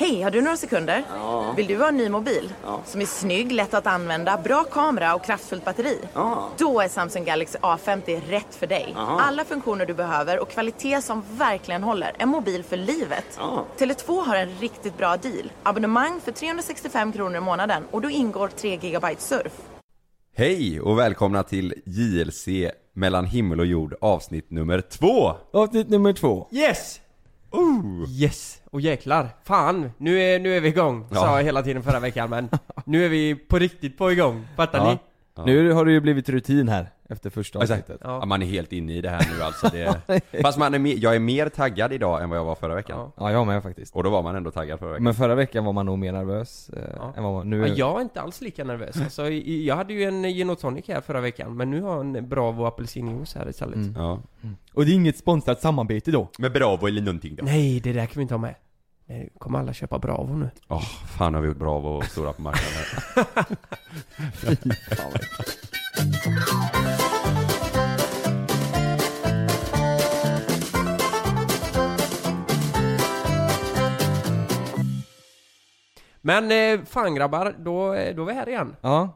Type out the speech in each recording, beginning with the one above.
Hej, har du några sekunder? Vill du ha en ny mobil? Som är snygg, lätt att använda, bra kamera och kraftfullt batteri? Då är Samsung Galaxy A50 rätt för dig. Alla funktioner du behöver och kvalitet som verkligen håller. En mobil för livet. Tele2 har en riktigt bra deal. Abonnemang för 365 kronor i månaden och då ingår 3 GB surf. Hej och välkomna till JLC mellan himmel och jord avsnitt nummer två! Avsnitt nummer två. Yes! Oh. Yes! Och jäklar, fan, nu är, nu är vi igång, Ja. sa jag hela tiden förra veckan men nu är vi på riktigt på igång, fattar Ja. ni? Ja. Nu har det ju blivit rutin här efter första Exakt. avsnittet. Ja, man är helt inne i det här nu alltså det... Fast man är mer, jag är mer taggad idag än vad jag var förra veckan Ja. Ja, jag med faktiskt. Och då var man ändå taggad förra veckan Men förra veckan var man nog mer nervös eh, Ja. än vad man, nu Men jag är inte alls lika nervös, alltså, jag hade ju en gin och tonic här förra veckan men nu har jag en Bravo apelsinjuice här istället Mm. Ja Och det är inget sponsrat samarbete då? Med Bravo eller någonting då? Nej, det där kan vi inte ha med Nej, kommer alla köpa Bravo nu? Åh, fan har vi gjort Bravo stora på marknaden Men eh, fan grabbar, då, eh, då är vi här igen Ja,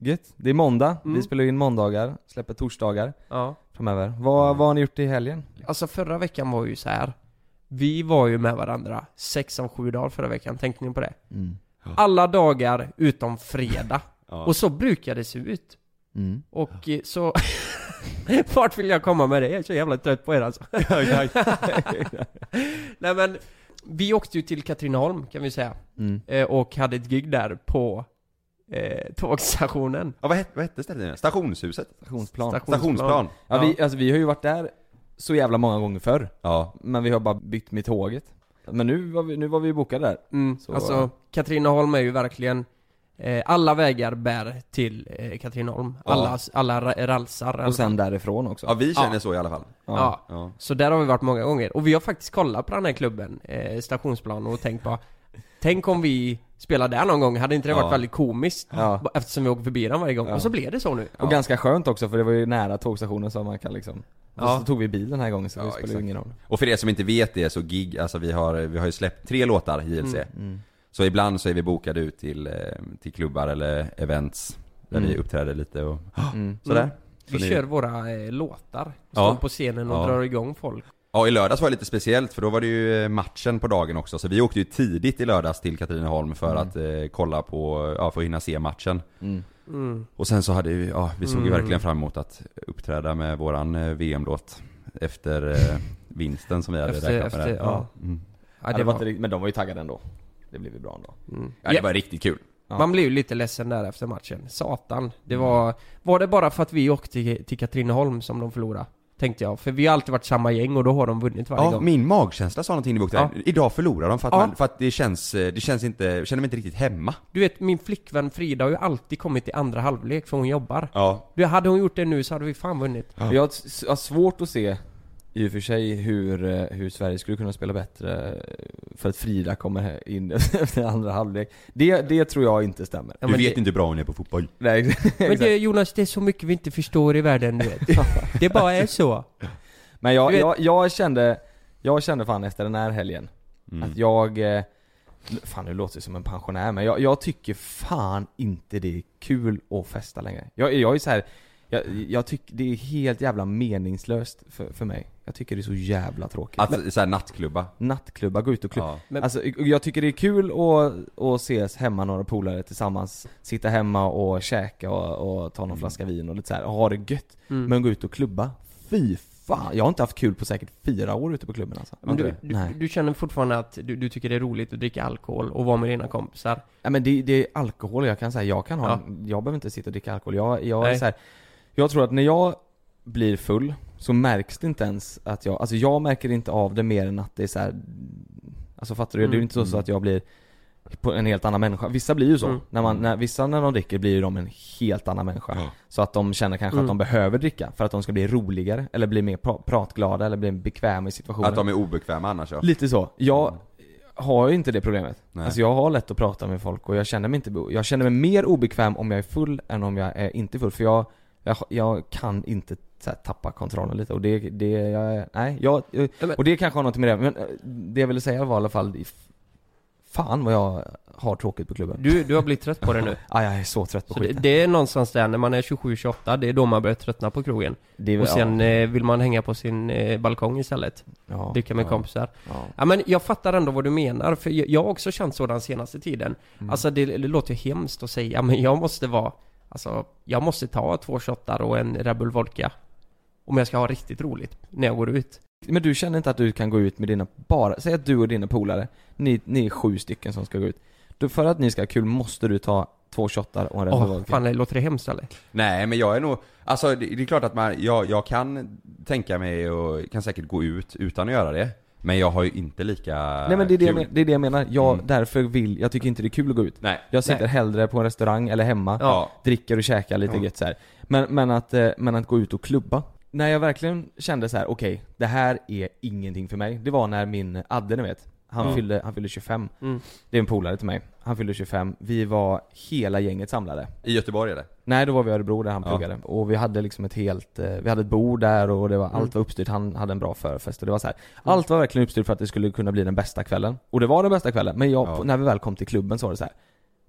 gött. Det är måndag, Mm. vi spelar in måndagar, släpper torsdagar Ja framöver. Vad, vad har ni gjort i helgen? Alltså förra veckan var ju så här. Vi var ju med varandra sex av sju dagar förra veckan, tänkte ni på det? Mm. Alla dagar utom fredag. Ja. Och så brukar det se ut. Mm. Och eh, så... Vart vill jag komma med det? Jag är så jävla trött på er alltså. Nej men, vi åkte ju till Katrineholm kan vi säga. Mm. Eh, Och hade ett gig där på eh, tågstationen. Ja, vad hette, vad hette stället? Stationshuset? Stationsplan. Stationsplan? Ja, vi, alltså vi har ju varit där så jävla många gånger förr. Ja Men vi har bara bytt med tåget. Men nu var vi, nu var vi bokade där. Mm, Så- alltså Katrineholm är ju verkligen Alla vägar bär till eh, Katrineholm. Ja. Alla, alla ra- ralsar. Och sen därifrån också. Ja, vi känner Ja. så i alla fall Ja. Ja Så där har vi varit många gånger. Och vi har faktiskt kollat på den här klubben, eh, Stationsplan, och tänkt på Tänk om vi spelar där någon gång, hade inte det varit Ja. väldigt komiskt? Ja. Eftersom vi åker förbi den varje gång. Ja. Och så blev det så nu. Och ganska skönt också för det var ju nära tågstationen så man kan liksom Ja. Och så tog vi bil den här gången så Ja, det spelar exakt. ingen roll Och för er som inte vet det så gig, alltså vi har, vi har ju släppt tre låtar JLC mm. Så ibland så är vi bokade ut till, eh, till klubbar eller events Där Mm. vi uppträder lite och Mm. sådär Mm. Vi Så ni- kör våra eh, låtar. Står Ja. på scenen och Ja. drar igång folk. Ja i lördags var det lite speciellt för då var det ju eh, matchen på dagen också Så vi åkte ju tidigt i lördags till Katrineholm för Mm. att eh, kolla på, ja för att hinna se matchen Mm. Mm. Och sen så hade vi, ja vi såg ju Mm. verkligen fram emot att uppträda med våran eh, VM-låt Efter eh, vinsten som vi hade Efter- räknat med efter- där. ja. Mm. Ja, det var men de var ju taggade ändå Det blev ju bra ändå mm. Ja det var riktigt kul Ja. Man blev ju lite ledsen där efter matchen. Satan. Det var... Var det bara för att vi åkte till, till Katrineholm som de förlorade? Tänkte jag. För vi har alltid varit samma gäng och då har de vunnit varje Ja, gång. min magkänsla sa någonting vi åkte Ja. Idag förlorar de för att, Ja. man, för att det känns, eh, det känns inte, jag känner mig inte riktigt hemma Du vet, min flickvän Frida har ju alltid kommit i andra halvlek för hon jobbar. Ja Du, hade hon gjort det nu så hade vi fan vunnit. Ja. Jag har svårt att se i och för sig hur, eh, hur Sverige skulle kunna spela bättre eh, för att Frida kommer in efter andra halvlek det, det tror jag inte stämmer Ja, Du vet det, inte hur bra hon är på fotboll Nej, Men det, Jonas, det är så mycket vi inte förstår i världen, du vet. Det bara är så. Men jag, vet- jag, jag kände, jag kände fan efter den här helgen mm. Att jag, eh, fan nu låter jag som en pensionär men jag, jag tycker fan inte det är kul att festa längre Jag, jag är så här, jag, jag tycker det är helt jävla meningslöst för, för mig Jag tycker det är så jävla tråkigt. Alltså såhär nattklubba. Nattklubbar, gå ut och klubba. Ja. Men- Alltså jag tycker det är kul att, att ses hemma några polare tillsammans, sitta hemma och käka och, och ta någon flaska vin och lite så här, och ha det gött. Mm. Men gå ut och klubba, fy fan. Jag har inte haft kul på säkert fyra år ute på klubben alltså. Men du, du, Nej. du känner fortfarande att du, du tycker det är roligt att dricka alkohol och vara med dina kompisar? Ja men det, det är alkohol, jag kan säga, jag kan ha, Ja. jag behöver inte sitta och dricka alkohol. Jag, jag Nej. så här, jag tror att när jag blir full så märks det inte ens att jag, alltså jag märker inte av det mer än att det är så här. Alltså fattar du? Det är ju Mm. inte så, så att jag blir en helt annan människa. Vissa blir ju så. Mm. När man, när, vissa när de dricker blir ju de en helt annan människa. Ja. Så att de känner kanske Mm. att de behöver dricka för att de ska bli roligare, eller bli mer pra- pratglada, eller bli bekväma i situationen. Att de är obekväma annars ja. Lite så. Jag har ju inte det problemet. Nej. Alltså jag har lätt att prata med folk och jag känner mig inte, jag känner mig mer obekväm om jag är full än om jag är inte full. För jag, jag, jag kan inte så här, tappa kontrollen lite och det, det, jag, nej, jag, Ja, och det kanske har något med det men eh, det jag ville säga var i alla fall, fan vad jag har tråkigt på klubben. Du, du har blivit trött på det nu? Ja, jag är så trött på Så det, skiten. det är någonstans där, när man är 27-28, det är då man börjar tröttna på krogen. Det är, Och sen eh, vill man hänga på sin eh, balkong istället. ja, Dricka med ja, kompisar. Ja. Ja men jag fattar ändå vad du menar, för jag, jag har också känt så den senaste tiden. Mm. Alltså det, det låter ju hemskt att säga, men jag måste vara Alltså, jag måste ta två shottar och en Red Bull Vodka. Om jag ska ha riktigt roligt när jag går ut. Men du känner inte att du kan gå ut med dina, bara, säg att du och dina polare, ni, ni är sju stycken som ska gå ut. Då för att ni ska ha kul måste du ta två shottar och en Red Bull Åh, Vodka. fan låter det hemskt eller? Nej men jag är nog, alltså det, det är klart att man, jag, jag kan tänka mig och kan säkert gå ut utan att göra det. Men jag har ju inte lika Nej men det är det, jag men, det är det jag menar, jag, Mm. därför vill, jag tycker inte det är kul att gå ut. Nej. Jag sitter Nej. hellre på en restaurang eller hemma, Ja. dricker och käkar lite Ja. gött så här. Men, men, att, eh, men att gå ut och klubba. När jag verkligen kände så här: okej, det här är ingenting för mig. Det var när min Adde ni vet, han, Mm. fyllde, han fyllde 25. Mm. Det är en polare till mig. Han fyllde 25. Vi var hela gänget samlade. I Göteborg eller? Nej, då var vi i Örebro där han Ja. pluggade. Och vi hade liksom ett helt, eh, vi hade ett bord där och det var, Mm. allt var uppstyrt. Han hade en bra förfest och det var så här. Allt var verkligen uppstyrt för att det skulle kunna bli den bästa kvällen. Och det var den bästa kvällen. Men jag, Ja. när vi väl kom till klubben så var det så här.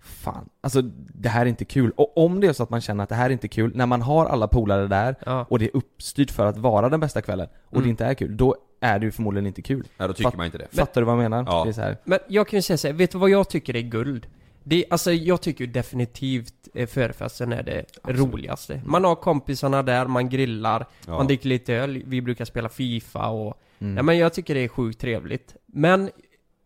Fan, alltså det här är inte kul. Och om det är så att man känner att det här är inte kul, när man har alla polare där Ja. och det är uppstyrt för att vara den bästa kvällen och Mm. det inte är kul, då är det ju förmodligen inte kul. Ja då tycker Fatt- man inte det. Fattar du vad jag menar? Ja. Det är så här. Men jag kan ju säga så här, vet du vad jag tycker är guld? Det, alltså jag tycker ju definitivt eh, förfesten är det roligaste. Man har kompisarna där, man grillar, Ja. man dricker lite öl, vi brukar spela FIFA och... Mm. Ja men jag tycker det är sjukt trevligt. Men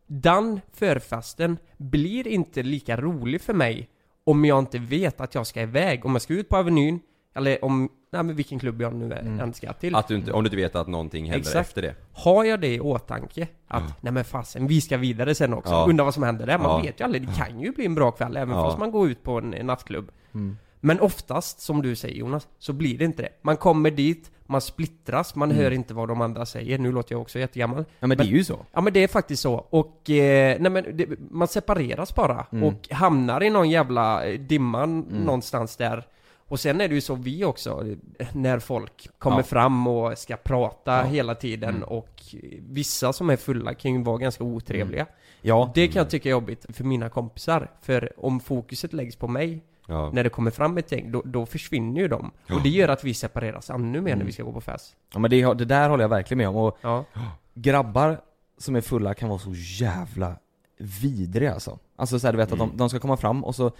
den förfesten blir inte lika rolig för mig om jag inte vet att jag ska iväg. Om jag ska ut på Avenyn, eller om, nej men vilken klubb jag nu är- Mm. ska till. Att du inte, om du inte vet att någonting händer Exakt. efter det. Har jag det i åtanke, att nej men fasen, vi ska vidare sen också, Ja. undrar vad som händer där. Man Ja. vet ju aldrig, det kan ju bli en bra kväll även Ja. fast man går ut på en, en nattklubb. Mm. Men oftast, som du säger Jonas, så blir det inte det. Man kommer dit, man splittras, man Mm. hör inte vad de andra säger. Nu låter jag också jättegammal. Ja men det är ju så. Ja men det är faktiskt så. Och, eh, nej men det, man separeras bara Mm. och hamnar i någon jävla eh, dimman Mm. någonstans där. Och sen är det ju så vi också, när folk kommer Ja. fram och ska prata Ja. hela tiden Mm. och vissa som är fulla kan ju vara ganska otrevliga. Ja. Det kan jag tycka är jobbigt för mina kompisar. För om fokuset läggs på mig Ja. när det kommer fram ett gäng, då, då försvinner ju de. Ja. Och det gör att vi separeras ännu mer när Mm. vi ska gå på fest. Ja men det, det där håller jag verkligen med om. Och Ja. grabbar som är fulla kan vara så jävla vidriga alltså. Alltså så här, du vet att de, de ska komma fram och så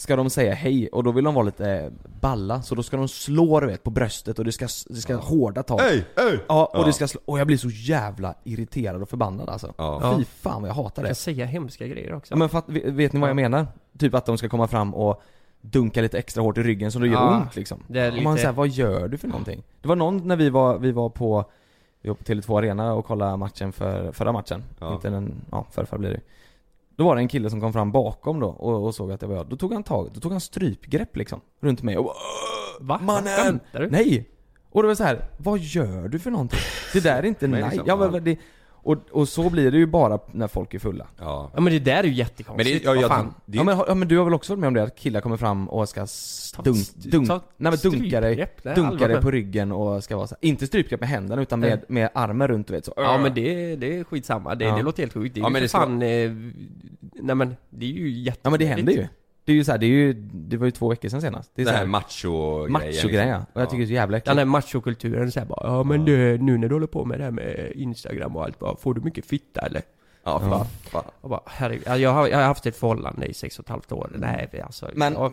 ska de säga hej och då vill de vara lite balla, så då ska de slå du vet på bröstet och det ska, det ska hårda tag. Hej! Hej! Ja, och Ja. det ska slå, och jag blir så jävla irriterad och förbannad alltså. Ja. Fy fan vad jag hatar Jag det. kan säga hemska grejer också. Ja, men fatt, vet, ni vad jag Ja. menar? Typ att de ska komma fram och dunka lite extra hårt i ryggen så det gör Ja, ont liksom. det är Och man lite- säger vad gör du för någonting? Det var någon när vi var, vi var på, vi var på Tele2 Arena och kollade matchen för, förra matchen. Ja. Inte den, ja förrförra blir det Då var det en kille som kom fram bakom då och, och såg att det var jag. Då tog han tag, då tog han strypgrepp liksom, runt mig och bara, Va? Mannen! Du? Nej! Och det var så här, vad gör du för någonting? Det där är inte Men nej. liksom, ja, ja. men det, och, och så blir det ju bara när folk är fulla. Ja. Ja men det där är ju Men jättekonstigt. det, ja, Vad jag, fan? det, Ja men, har- ja men du har väl också varit med om det att killar kommer fram och ska s- Ta dunk, dunk, ta nej men dunka dig, strypgrepp, dunka dig allvar. på ryggen och ska vara så här. inte strypgrepp med händerna utan med, med armen runt du vet så. Ja men det, det är skitsamma, det, Ja. det låter helt sjukt. Det är Ja, ju men för det ska fan... Eh, nej men, det är ju jätte... Ja men det händer ju. Det är ju så här, det är ju, det var ju två veckor sedan senast. Det är Det så här här macho-grejen macho-grejen ja. Och jag tycker det är så jävla Den äckligt. här machokulturen säger bara Ja men du, nu när du håller på med det här med Instagram och allt bara, Får du mycket fitta eller? Ja, Ja. fan. Och bara, herregud, ja, jag har, jag har haft ett förhållande i sex och ett halvt år Nej alltså Men- ja,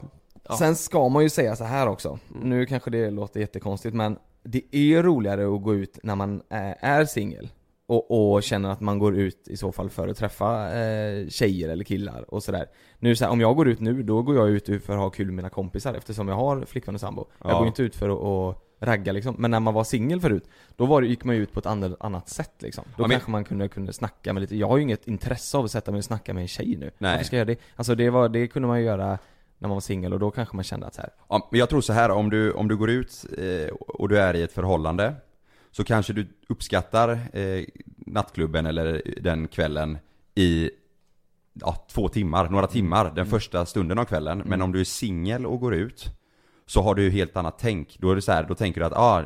ja. Sen ska man ju säga så här också. Nu kanske det låter jättekonstigt men det är ju roligare att gå ut när man är, är singel. Och, och känner att man går ut i så fall för att träffa eh, tjejer eller killar och sådär. Nu så här, om jag går ut nu, då går jag ut för att ha kul med mina kompisar eftersom jag har flickvän och sambo. Jag Ja. går ju inte ut för att, att ragga liksom. Men när man var singel förut, då var det, gick man ju ut på ett annat, annat sätt liksom. Då Ja, men- kanske man kunde, kunde snacka med lite, jag har ju inget intresse av att sätta mig och snacka med en tjej nu. Nej. Varför ska jag göra det? Alltså det var, det kunde man ju göra när man var singel och då kanske man kände att så här, Ja, men jag tror så här, om du, om du går ut eh, och du är i ett förhållande Så kanske du uppskattar eh, nattklubben eller den kvällen i ja, två timmar, några timmar, den första stunden av kvällen. Men om du är singel och går ut Så har du ju helt annat tänk, då är det så här, då tänker du att ah,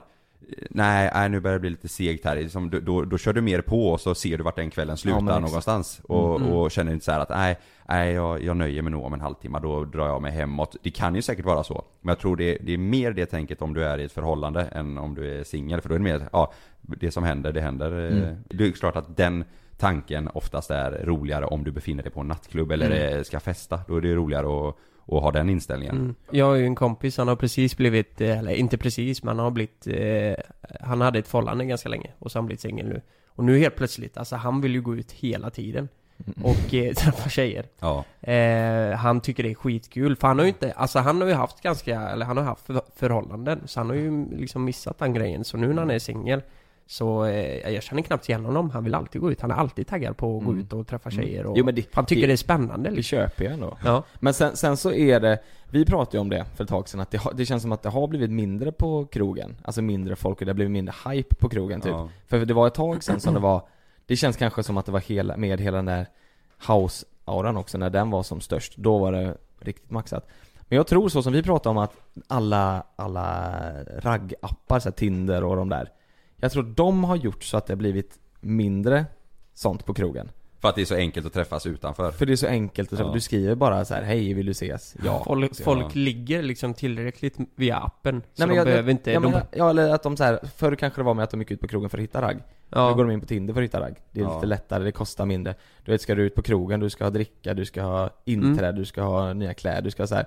Nej, nej, nu börjar det bli lite segt här, liksom, då, då, då kör du mer på och så ser du vart den kvällen slutar exakt. någonstans och, Mm. och känner inte så här att nej, nej jag, jag nöjer mig nog om en halvtimme, då drar jag mig hemåt. Det kan ju säkert vara så, men jag tror det, det är mer det tänket om du är i ett förhållande än om du är singel, för då är det mer, ja, det som händer, det händer. Mm. Det är klart att den tanken oftast är roligare om du befinner dig på en nattklubb eller Mm. eh, ska festa, då är det roligare att, att ha den inställningen. Mm. Jag har ju en kompis, han har precis blivit, eh, eller inte precis, men han har blivit eh, Han hade ett förhållande ganska länge och så har han blivit singel nu Och nu helt plötsligt, alltså han vill ju gå ut hela tiden Och eh, träffa tjejer Ja. eh, Han tycker det är skitkul, för han har ju inte, alltså han har ju haft ganska, eller han har haft för, förhållanden Så han har ju liksom missat den grejen, så nu när han är singel så eh, jag känner knappt igen honom, han vill alltid gå ut, han är alltid taggad på att gå Mm. ut och träffa Mm. tjejer och Jo, men det- Han tycker det- det, är spännande det liksom. köper jag ändå. Ja. Men sen, sen så är det, vi pratade ju om det för ett tag sedan, att det, har- det känns som att det har blivit mindre på krogen. Alltså mindre folk och det har blivit mindre hype på krogen typ. Ja. För det var ett tag sedan som det var, det känns kanske som att det var hela, med hela den där house-auran också, när den var som störst. Då var det riktigt maxat. Men jag tror så som vi pratade om att alla, alla raggappar, så här Tinder och de där. Jag tror de har gjort så att det har blivit mindre sånt på krogen. För att det är så enkelt att träffas utanför. För det är så enkelt att träffa. Ja. Du skriver bara så här: hej vill du ses? Ja. Folk, Så- folk ligger liksom tillräckligt via appen, så Nej, men de jag, behöver inte... ja, de, men, ja eller att de så här, förr kanske det var med att de gick ut på krogen för att hitta ragg. Ja. Nu går de in på Tinder för att hitta ragg. Det är Ja. lite lättare, det kostar mindre. Du vet, ska du ut på krogen, du ska ha dricka, du ska ha inträde, Mm. du ska ha nya kläder, du ska så här.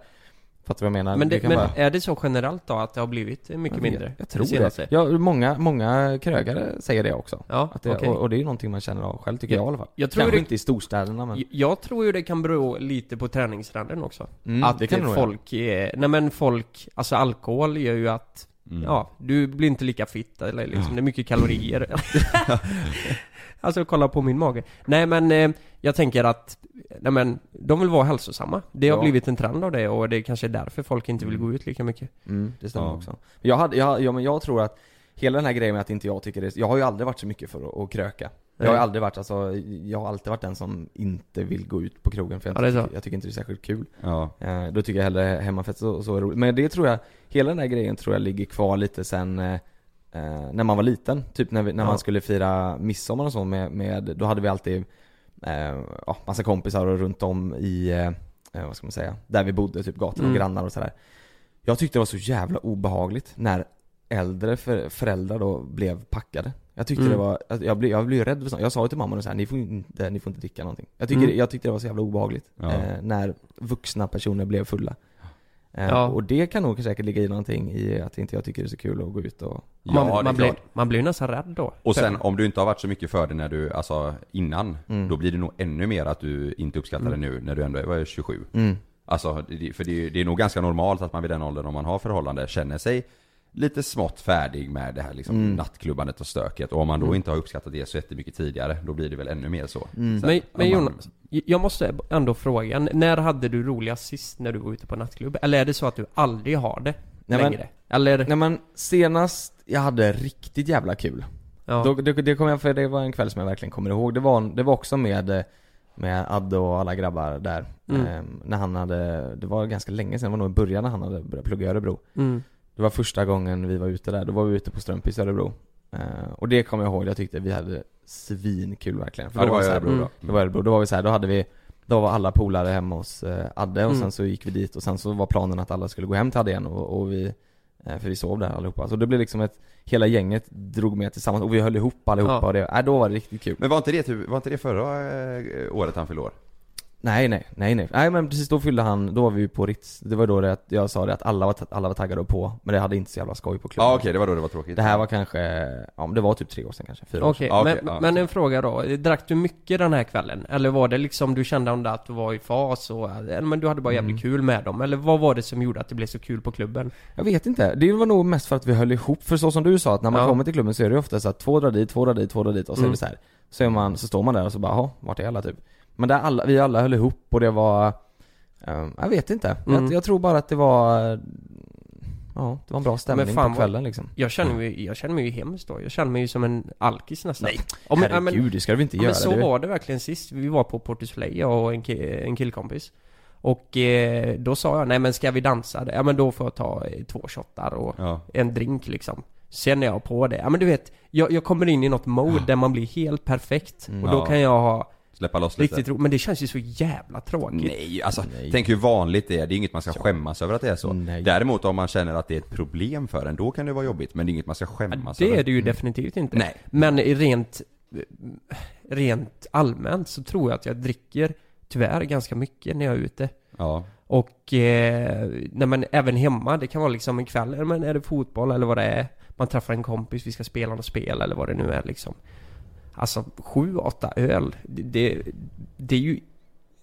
Fattar du vad jag menar? men det, kan men bara- är det så generellt då att det har blivit mycket Jag mindre? Jag tror det. Ja, många, många krögare säger det också. Ja, Att det, okej. och, och det är ju någonting man känner av själv, tycker Jag- jag i alla fall. jag tror Kanske det- inte i storstäderna men... Jag- Jag tror ju det kan bero lite på träningsranden också. Mm, att det kan det nog folk, är, nej men folk, alltså alkohol gör ju att, Mm. ja, du blir inte lika fit eller liksom, det är mycket kalorier. alltså kolla på min mage. Nej men, eh, jag tänker att, nej men, de vill vara hälsosamma. Det har Ja. blivit en trend av det och det är kanske är därför folk inte vill Mm. gå ut lika mycket. Mm, det stämmer Ja. också. Jag, hade, jag, ja, men jag tror att hela den här grejen med att inte jag tycker det, jag har ju aldrig varit så mycket för att, att kröka. Jag har ju aldrig varit, alltså, jag har alltid varit den som inte vill gå ut på krogen för jag, Ja, det är tycker, jag tycker inte det är särskilt kul. Ja. Eh, då tycker jag hellre hemmafest så, så är roligt. Men det tror jag, hela den här grejen tror jag ligger kvar lite sen eh, eh, när man var liten. Typ när, vi, när Ja. man skulle fira midsommar och så med, med då hade vi alltid eh, ja, massa kompisar och runt om i, eh, eh, vad ska man säga, där vi bodde, typ gator och Mm. grannar och sådär. Jag tyckte det var så jävla obehagligt när äldre för, föräldrar då blev packade. Jag tyckte Mm. det var, alltså, jag blev, jag blev rädd för sånt. Jag sa ju till mamma och så här, ni får inte, ni får inte dricka någonting. Jag, tycker, Mm. jag tyckte det var så jävla obehagligt. Ja. Eh, när vuxna personer blev fulla. Eh, Ja. Och det kan nog säkert ligga i någonting i att inte jag tycker det är så kul att gå ut och Ja, man, man, blir, man blir nästan rädd då. Och sen om du inte har varit så mycket för det när du, alltså innan, Mm. då blir det nog ännu mer att du inte uppskattar det nu när du ändå är 27. mm. Alltså, för det är, det är nog ganska normalt att man vid den åldern, om man har förhållande, känner sig lite smått färdig med det här liksom Mm. nattklubbandet och stöket. Och om man då Mm. inte har uppskattat det så jättemycket tidigare, då blir det väl ännu mer så. Mm. Sen, Men, men man- Jonas, jag måste ändå fråga, när hade du roligast sist när du var ute på nattklubb? Eller är det så att du aldrig har det Nej, men- längre? Eller? Nej men senast jag hade riktigt jävla kul. Ja. Då, det, det kommer jag, för det var en kväll som jag verkligen kommer ihåg. Det var, det var också med, eh, med Adde och alla grabbar där. Mm. Ehm, när han hade, det var ganska länge sedan, det var nog i början när han hade börjat plugga i Örebro. Mm. Det var första gången vi var ute där, då var vi ute på Strömpis i Örebro. Eh, och det kommer jag ihåg, jag tyckte vi hade svinkul verkligen. För Ja, det var Örebro då. Det var Örebro, då var vi så här, då hade vi Då var alla polare hemma hos eh, Adde och Mm. sen så gick vi dit och sen så var planen att alla skulle gå hem till Adde igen och, och vi eh, För vi sov där allihopa. Så det blev liksom ett Hela gänget drog med tillsammans och vi höll ihop allihopa Ja. och det, äh, då var det riktigt kul. Men var inte det, typ, var inte det förra eh, året han fyllde år? Nej nej, nej nej. Nej men precis då fyllde han, då var vi ju på Ritz. Det var då det att jag sa det att alla var, alla var taggade och på, men det hade inte så jävla skoj på klubben. Ja okej, det var då det var tråkigt. Det här var kanske, ja men det var typ tre år sedan kanske, fyra år Okej, sedan. Ja, okej, men, ja, men en fråga då. Drack du mycket den här kvällen? Eller var det liksom, du kände att du var i fas och, eller men du hade bara jävligt Mm. kul med dem? Eller vad var det som gjorde att det blev så kul på klubben? Jag vet inte, det var nog mest för att vi höll ihop, för så som du sa att när man Ja. kommer till klubben så är det ofta så att två drar dit, två drar dit, två drar dit och så är Mm. det så här. Så är man, så står man där och så bara, jaha, vart är alla typ? Men där alla, vi alla höll ihop och det var, eh, jag vet inte. Mm. Jag, jag tror bara att det var, ja, det var en bra stämning fan på kvällen liksom. Jag känner mig, jag känner mig ju hemskt då. Jag känner mig ju som en alkis nästan. Nej, Om, ja, Herregud, men, det ska vi inte ja, göra. men så det. var det verkligen sist. Vi var på Portus Play, jag och en, en killkompis. Och eh, då sa jag, nej men ska vi dansa? Ja men då får jag ta eh, två shottar och Ja. en drink liksom. Sen är jag på det. Ja men du vet, jag, jag kommer in i något mode där man blir helt perfekt. Mm. Och då Ja. kan jag ha Släppa loss lite. riktigt roligt. Men det känns ju så jävla tråkigt. Nej, alltså Nej. tänk hur vanligt det är. Det är inget man ska skämmas över att det är så. Nej. Däremot om man känner att det är ett problem för en, då kan det vara jobbigt. Men det är inget man ska Ja, skämmas det över. är det ju definitivt inte. Nej. Men rent, rent allmänt så tror jag att jag dricker tyvärr ganska mycket när jag är ute. Ja. Och, eh, nej men även hemma, det kan vara liksom en kväll, men är det fotboll eller vad det är. Man träffar en kompis, vi ska spela något spel eller vad det nu är liksom. Alltså sju, åtta öl, det, det, det är ju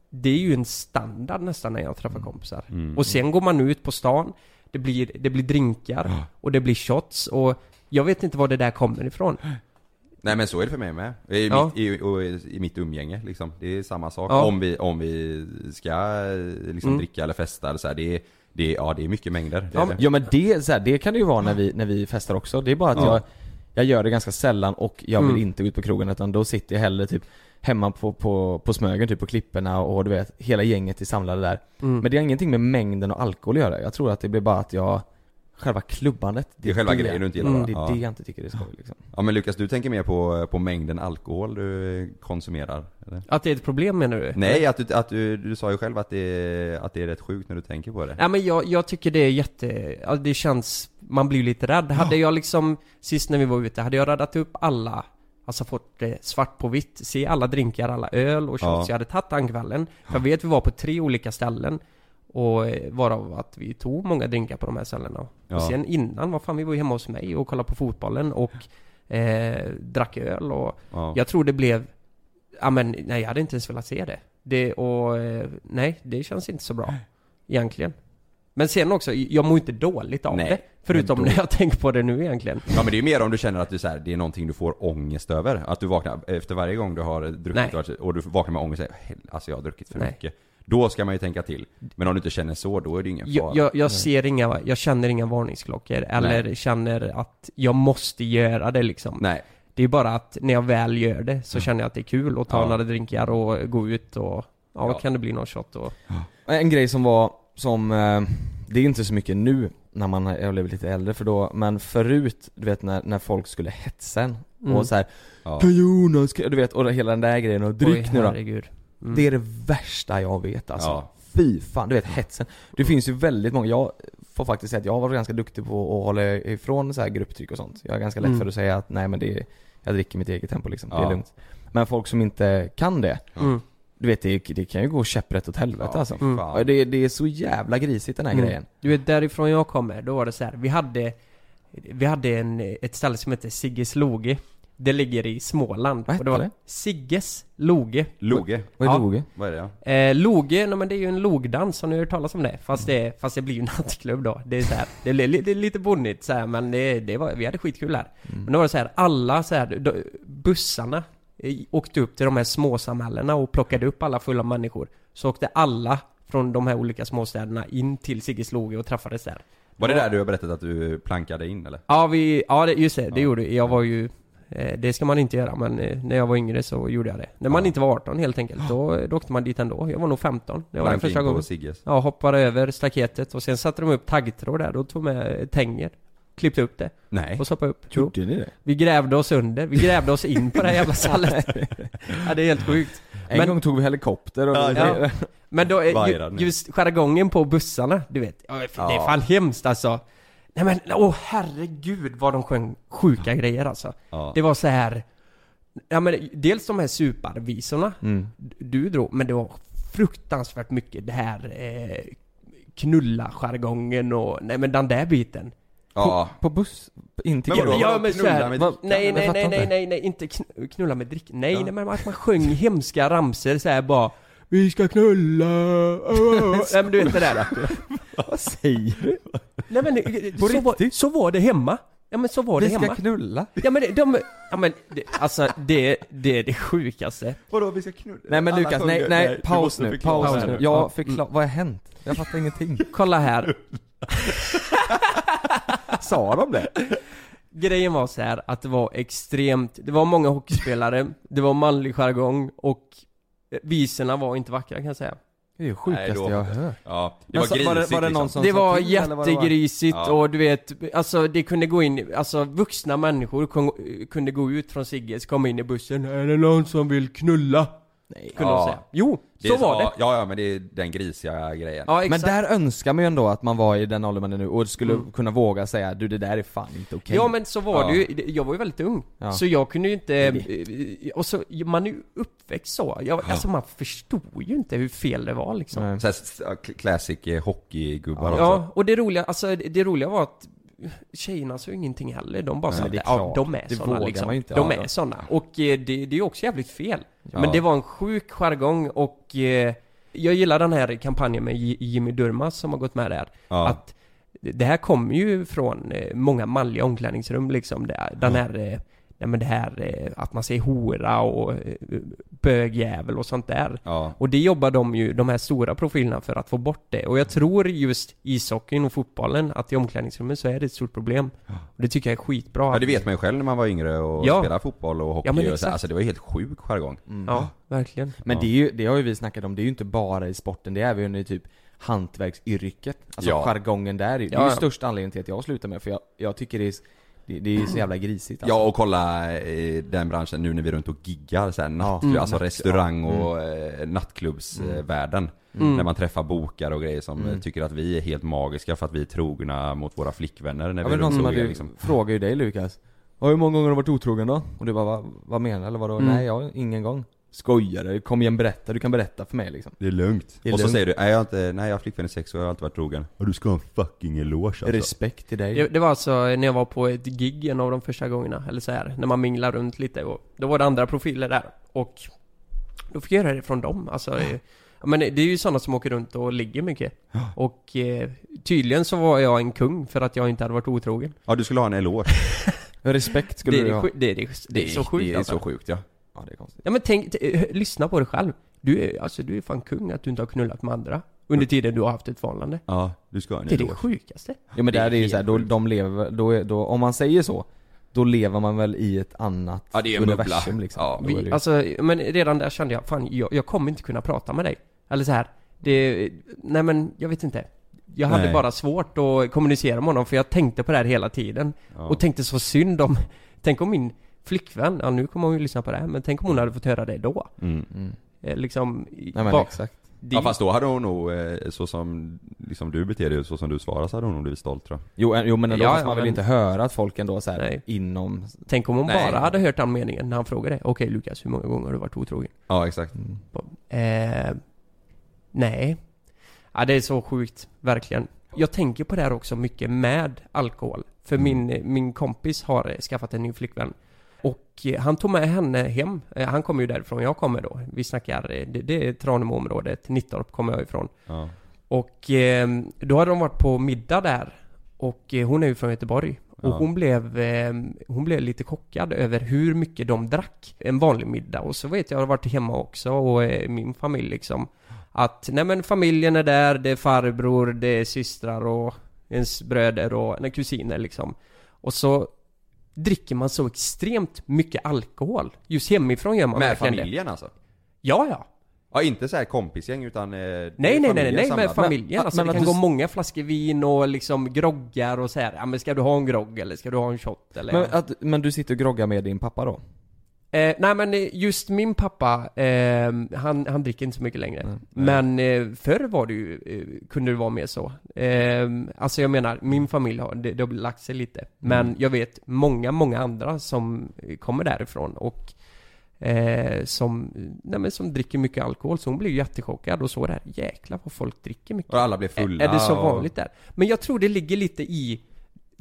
Det är ju en standard nästan när jag träffar kompisar. Mm. Och sen går man ut på stan, det blir, det blir drinkar och det blir shots och jag vet inte var det där kommer ifrån. Nej men så är det för mig med. I, Ja. mitt, i, och i, mitt umgänge liksom. Det är samma sak. Ja. Om, vi, om vi ska liksom Mm. dricka eller festa eller så här, det är, det är, ja det är mycket mängder. Det Ja, är men, det. ja men det, så här, det kan det ju vara när vi, när vi festar också. Det är bara att Ja. jag, jag gör det ganska sällan och jag vill Mm. inte ut på krogen utan då sitter jag hellre typ hemma på, på, på Smögen, typ på klipporna och du vet, hela gänget är samlade där. Mm. Men det har ingenting med mängden och alkohol att göra. Jag tror att det blir bara att jag, själva klubbandet. Det är själva grejen du inte gillar, mm? Det är Ja. det jag inte tycker är skoj liksom. Ja men Lukas, du tänker mer på, på mängden alkohol du konsumerar? Eller? Att det är ett problem menar du? Nej, att, du, att du, du sa ju själv att det, är, att det är rätt sjukt när du tänker på det. Ja men jag, jag tycker det är jätte, det känns, man blir lite rädd. Hade jag liksom, sist när vi var ute, hade jag radat upp alla, alltså fått det svart på vitt, se alla drinkar, alla öl och shots Ja. jag hade tagit den kvällen. För jag vet vi var på tre olika ställen. Och eh, varav att vi tog många drinkar på de här ställena. Ja. Och sen innan, vad fan vi var ju hemma hos mig och kollade på fotbollen och eh, drack öl och Ja. jag tror det blev, ja men nej jag hade inte ens velat se det. Det och, eh, nej det känns inte så bra. Egentligen. Men sen också, jag mår inte dåligt av Nej, det. Förutom då- när jag tänker på det nu egentligen. Ja men det är ju mer om du känner att du, så här, det är någonting du får ångest över. Att du vaknar efter varje gång du har druckit Nej. och du vaknar med ångest och säger "Hel- alltså jag har druckit för Nej. mycket. Då ska man ju tänka till. Men om du inte känner så, då är det ingen fara. Jag, jag, jag ser inga, jag känner inga varningsklockor eller känner att jag måste göra det liksom. Nej. Det är bara att när jag väl gör det så känner jag att det är kul att ta Ja. några drinkar och gå ut och, ja, Ja. kan det bli någon shot och... En grej som var, som, eh, det är inte så mycket nu när man har blivit lite äldre för då, men förut, du vet när, när folk skulle hetsa en Mm. och så här, Ja. Kan Jonas, kan-" du vet, och hela den där grejen och dryck Oj, nu då. herregud. Mm. Det är det värsta jag vet alltså. Ja. Fy fan, du vet hetsen. Det finns ju väldigt många, jag får faktiskt säga att jag har varit ganska duktig på att hålla ifrån så här grupptryck och sånt. Jag är ganska lätt Mm. för att säga att nej men det är, jag dricker mitt eget tempo liksom, det Ja. är lugnt. Men folk som inte kan det, Mm. du vet det, det kan ju gå käpprätt åt helvete Ja, alltså. Och Det, det är så jävla grisigt den här Mm. grejen. Du vet därifrån jag kommer, då var det så här. vi hade Vi hade en, ett ställe som heter Sigges Loge Det ligger i Småland Vad och det hette Sigges Loge Loge. Vad är Ja. loge? Vad är det ja? eh, Loge, nej men det är ju en logdans, har ni hört talas om det? Fast det, fast det blir ju nattklubb då Det är så här, det är, li- det är lite bonnigt så här, men det, det var, vi hade skitkul här Mm. Men då var det så här, alla så här, då, bussarna eh, åkte upp till de här småsamhällena och plockade upp alla fulla människor Så åkte alla från de här olika småstäderna in till Sigges Loge och träffades där Var det där du har berättat att du plankade in eller? Ja, vi, ja det, just det, det Ja. gjorde vi. Jag var ju Det ska man inte göra men eh, när jag var yngre så gjorde jag det. När man Ja. inte var 18 helt enkelt, då, då åkte man dit ändå. Jag var nog 15 när jag var där första gången. Sigges? Ja, hoppade över staketet och sen satte de upp taggtråd där och tog med tänger. klippte upp det Nej. och stoppade upp. Jo. Gjorde ni det? Vi grävde oss under, vi grävde oss in på det här jävla stallet. ja, det är helt sjukt. En Men- gång tog vi helikopter och... Ja. Men då, just jargongen på bussarna, du vet. Ja, Det är Ja. fan hemskt alltså. Nej men, åh herregud vad de sjöng sjuka grejer alltså. Ja. Det var så här. Ja men dels de här suparvisorna Mm. du drog, men det var fruktansvärt mycket det här eh, knulla-jargongen och, nej men den där biten. Ja. På buss? In till Men vadå? Ja men så knulla här, med vad- dricka? nej nej nej nej inte. nej nej, inte kn- knulla med drick. Nej Ja. nej men att man sjöng hemska ramser så här bara Vi ska knulla, åh." Nej men du vet det där. Vad säger du? Nej men eh, På så var, riktigt? så var det hemma. Ja men så var det Vi ska hemma. knulla? Ja men det- de, ja men det, alltså det, det är det sjukaste. Vadå vi ska knulla? Nej men Alla Lukas, sjunger- nej, nej, du paus måste nu, förklara paus nu. nu. Jag Ja. förklar, vad har hänt? Jag fattar ingenting. Kolla här. Sa de det? Grejen var så här att det var extremt, det var många hockeyspelare, det var manlig jargong och eh, visorna var inte vackra kan jag säga. Det är det sjukaste Nej, då- jag har hört. Ja, det var så- grisigt var det- var det någon liksom. som- Det var till, det var? jättegrisigt Ja. och du vet, alltså det kunde gå in, alltså vuxna människor kunde gå ut från Sigges, komma in i bussen, är det någon som vill knulla? Nej. Kunde Ja. de säga. Jo, Det så är var det. Ja, ja men det är den grisiga grejen. Ja Men där önskar man ju ändå att man var i den åldern man är nu och skulle Mm. kunna våga säga du det där är fan inte okej. Ja men så var Ja. det ju, jag var ju väldigt ung. Ja. Så jag kunde ju inte, Det och så, man är ju uppväxt så. Jag, Alltså man förstod ju inte hur fel det var liksom. Nej. Så här, classic eh, hockeygubbar också. Ja, och det roliga, alltså det roliga var att Tjejerna såg ingenting heller, de bara sa är ja, de är Det såna vågar liksom. ju inte. De Ja, är såna. Och eh, det, det är ju också jävligt fel. Ja. Men det var en sjuk jargong och eh, jag gillar den här kampanjen med Jimmy Durmaz som har gått med där. Ja. Att det här kommer ju från eh, många manliga omklädningsrum liksom. Den här, nej men det här eh, att man säger hora och eh, bögjävel och sånt där. Ja. Och det jobbar de ju, de här stora profilerna för att få bort det. Och jag tror just ishockeyn och fotbollen, att i omklädningsrummet så är det ett stort problem. Och det tycker jag är skitbra. Ja det vet man ju själv när man var yngre och Ja. spelade fotboll och hockey Ja, men och så. Alltså det var helt sjuk jargong. Ja, verkligen. Men Ja. det, är ju, det har ju vi snackat om, det är ju inte bara i sporten, det är även i typ hantverksyrket. Alltså Ja. jargongen där, det är ju ja. största anledningen till att jag slutar med för jag, jag tycker det är, det, det är så jävla grisigt alltså. Ja och kolla eh, den branschen nu när vi är runt och giggar så här, nattklubb, Mm. alltså restaurang och eh, nattklubbsvärlden. Mm. När man träffar bokare och grejer som Mm. eh, tycker att vi är helt magiska för att vi är trogna mot våra flickvänner när Ja, vi är runt som och giggar liksom. frågar ju dig Lukas Ja, hur många gånger har du varit otrogen då? Och du bara, vad, vad menar du? Eller vadå? Mm. Nej, jag ingen gång Skojar du? Kom igen berätta, du kan berätta för mig liksom Det är lugnt. Det är och så lugnt. säger du, nej jag har inte, nej jag har flickvän i sex år, jag har alltid varit trogen. Och du ska ha en fucking eloge alltså. Respekt till dig Det, det var alltså när jag var på ett gig en av de första gångerna, eller så här, när man minglar runt lite och då var det andra profiler där och då fick jag göra det från dem, alltså ja, men det är ju sådana som åker runt och ligger mycket och eh, tydligen så var jag en kung för att jag inte hade varit otrogen Ja du skulle ha en eloge. Respekt skulle det, är du det, ha det, är det, det är så sjukt Det är alltså. så sjukt ja. Ja, det är konstigt. Ja men tänk, eh, lyssna på dig själv. Du är, alltså du är fan kung att du inte har knullat med andra Under tiden du har haft ett förhållande. Ja, du ska ha en Det är det sjukaste. Ja men Det är där är ju såhär, då, de lever, då, är- då, om man säger så Då lever man väl i ett annat Ja, det är en bubbla. universum liksom. Ja, Då är det Vi, ju- alltså, men redan där kände jag, fan jag, jag kommer inte kunna prata med dig. Eller så här, det, nej men jag vet inte. Jag hade Nej. bara svårt att kommunicera med honom för jag tänkte på det här hela tiden Ja. Och tänkte så synd om, tänk om min flickvän, ja nu kommer hon ju lyssna på det här men tänk om hon hade fått höra det då Mm. mm. Eh, Liksom, i- Nej men exakt det- Ja fast då hade hon nog, eh, så som liksom du beter dig, så som du svarar så hade hon nog blivit stolt tror jag. Jo, eh, jo men ändå, Ja, fast ja, man vill men- inte höra att folk ändå såhär Nej. inom Tänk om hon Nej. bara hade hört den meningen när han frågade Okej Lukas, hur många gånger har du varit otrogen? Ja exakt. mm. Eh, nej. Ja, det är så sjukt, verkligen. Jag tänker på det här också mycket med alkohol. För Mm. min, min kompis har skaffat en ny flickvän. Och eh, han tog med henne hem. Eh, Han kommer ju därifrån jag kommer då. Vi snackar, eh, det, det är Tranemo-området, Nittorp kommer jag ifrån. Ja. Och då hade de varit på middag där. Och hon är ju från Göteborg. Och Ja. hon blev, hon blev lite chockad över hur mycket de drack en vanlig middag. Och så vet jag, jag har varit hemma också och min familj liksom. Att, nej men familjen är där, det är farbror, det är systrar och ens bröder och nej, kusiner liksom. Och så dricker man så extremt mycket alkohol. Just hemifrån gör man Med verkligen det. familjen alltså? Ja, ja. Ja inte så här kompisgäng utan eh, Nej nej nej nej, nej med familjen Men- alltså, men det kan du gå många flaskor vin och liksom groggar och så här. ja men ska du ha en grogg eller ska du ha en shot eller? Men, att, men du sitter och groggar med din pappa då? Eh, nej men eh, just min pappa, eh, han, han dricker inte så mycket längre. Nej. Men eh, förr var det ju, eh, kunde det vara mer så. Eh, alltså jag menar, min familj har, det, det har lagt sig lite. Men Mm. jag vet många, många andra som eh, kommer därifrån och som, nej men som dricker mycket alkohol. Så hon blev jättechockad och så där, jäklar vad folk dricker mycket. Och alla blev fulla Är det så och- vanligt där? Men jag tror det ligger lite i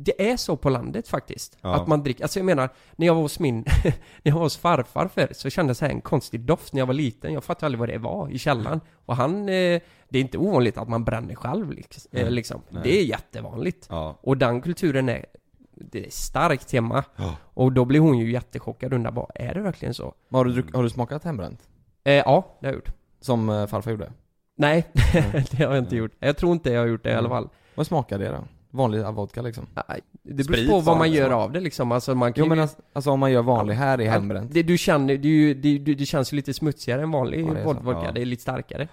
det är så på landet faktiskt. Ja. Att man dricker, alltså jag menar, när jag var hos min, när jag var hos farfar förr så kändes det här en konstig doft när jag var liten. Jag fattade aldrig vad det var i källaren. Och han, eh, det är inte ovanligt att man bränner själv liksom. Eh, Nej. liksom. Nej. Det är jättevanligt. Ja. Och den kulturen är, det är starkt hemma. Ja. Och då blir hon ju jättechockad och undrar bara, är det verkligen så? Men Har du, druck, har du smakat hembränt? Eh, ja, det har jag gjort. Som eh, farfar gjorde? Nej, det har jag inte gjort. Jag tror inte jag har gjort det i alla fall. Vad smakar det då? Vanlig vodka liksom? Nej, Det beror Sprit på vad man gör av det liksom. Alltså man kan Jo men alltså, alltså om man gör vanlig här i Ja, hembränt? Det du känner, det, ju, det, det, det känns ju lite smutsigare än vanlig Ja, det vodka, Ja. det är lite starkare.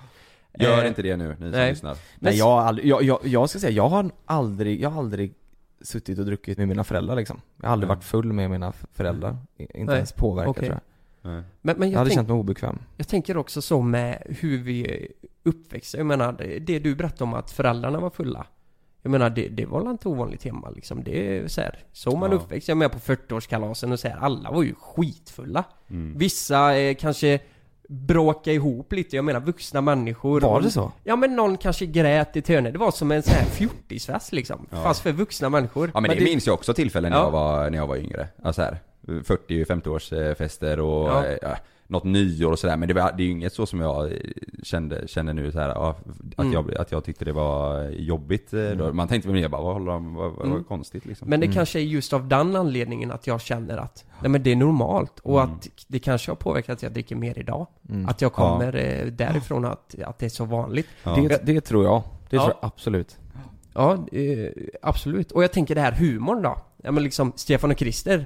Gör Eh, inte det nu, ni som nej. lyssnar. Nej jag har aldrig, jag, jag, jag ska säga, jag har aldrig, jag har aldrig suttit och druckit med mina föräldrar liksom Jag har aldrig Nej. varit full med mina föräldrar, inte Nej. ens påverkat Okej. tror jag. Men, men Jag jag, hade tänk, känt mig obekväm jag tänker också så med hur vi är uppväxta. Jag menar, det, det du berättade om att föräldrarna var fulla. Jag menar, det, det var inte ovanligt hemma liksom. Det är så här, så man Ja. uppväxt. Jag med på 40-årskalasen och så här, alla var ju skitfulla. Mm. Vissa eh, kanske bråka ihop lite, jag menar vuxna människor Var det så? Ja men någon kanske grät i hörn. Det var som en sån här fjortisfest liksom. Ja. Fast för vuxna människor. Ja men, det, minns jag också tillfällen när, Ja. jag var, när jag var yngre. Alltså här 40-50 års eh, fester och Ja. ja. Något nyår och sådär. Men det, var, det är ju inget så som jag eh, kände, kände nu så här, ja, att, Mm. jag, att jag tyckte det var jobbigt. eh, Då. Man tänkte väl mer bara, vad håller de, vad, vad, Mm. konstigt liksom. Men det Mm. kanske är just av den anledningen att jag känner att Nej men det är normalt och Mm. att det kanske har påverkat att jag dricker mer idag. Mm. Att jag kommer eh, därifrån att, att det är så vanligt. Ja. det, det tror jag, det Ja. tror jag absolut Ja, absolut. Och jag tänker det här humorn då. Ja men liksom Stefan och Christer.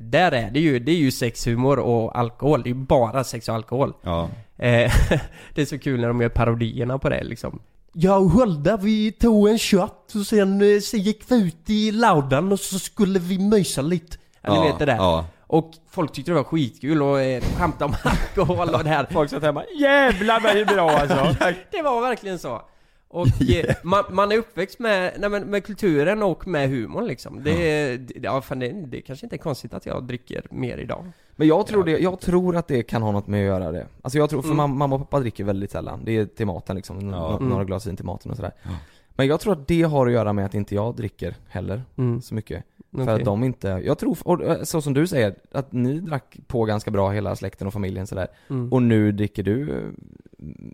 Där är det ju, det är ju sexhumor och alkohol. Det är ju bara sex och alkohol. Ja. Eh, det är så kul när de gör parodierna på det liksom. Jag och Hulda vi tog en shot och sen eh, så gick vi ut i laudan och så skulle vi mysa lite. Ja, ni vet det där. Ja. Och folk tyckte det var skitkul och eh, skämta om alkohol och det här. Folk satt hemma, jävlar vad det är bra alltså! Det var verkligen så. Och eh, man, man är uppväxt med, nej, men med kulturen och med humorn liksom. Det, är- det, ja, fan, det, det kanske inte är konstigt att jag dricker mer idag. Men jag tror, det, jag tror att det kan ha något med att göra det Alltså jag tror, för Mm. mam- mamma och pappa dricker väldigt sällan Det är till maten liksom, Ja. nå- Mm. några glas vin till maten och sådär Ja. Men jag tror att det har att göra med att inte jag dricker heller Mm. så mycket För att de inte, jag tror, och eh, så som du säger, att ni drack på ganska bra hela släkten och familjen sådär Mm. Och nu dricker du, eh,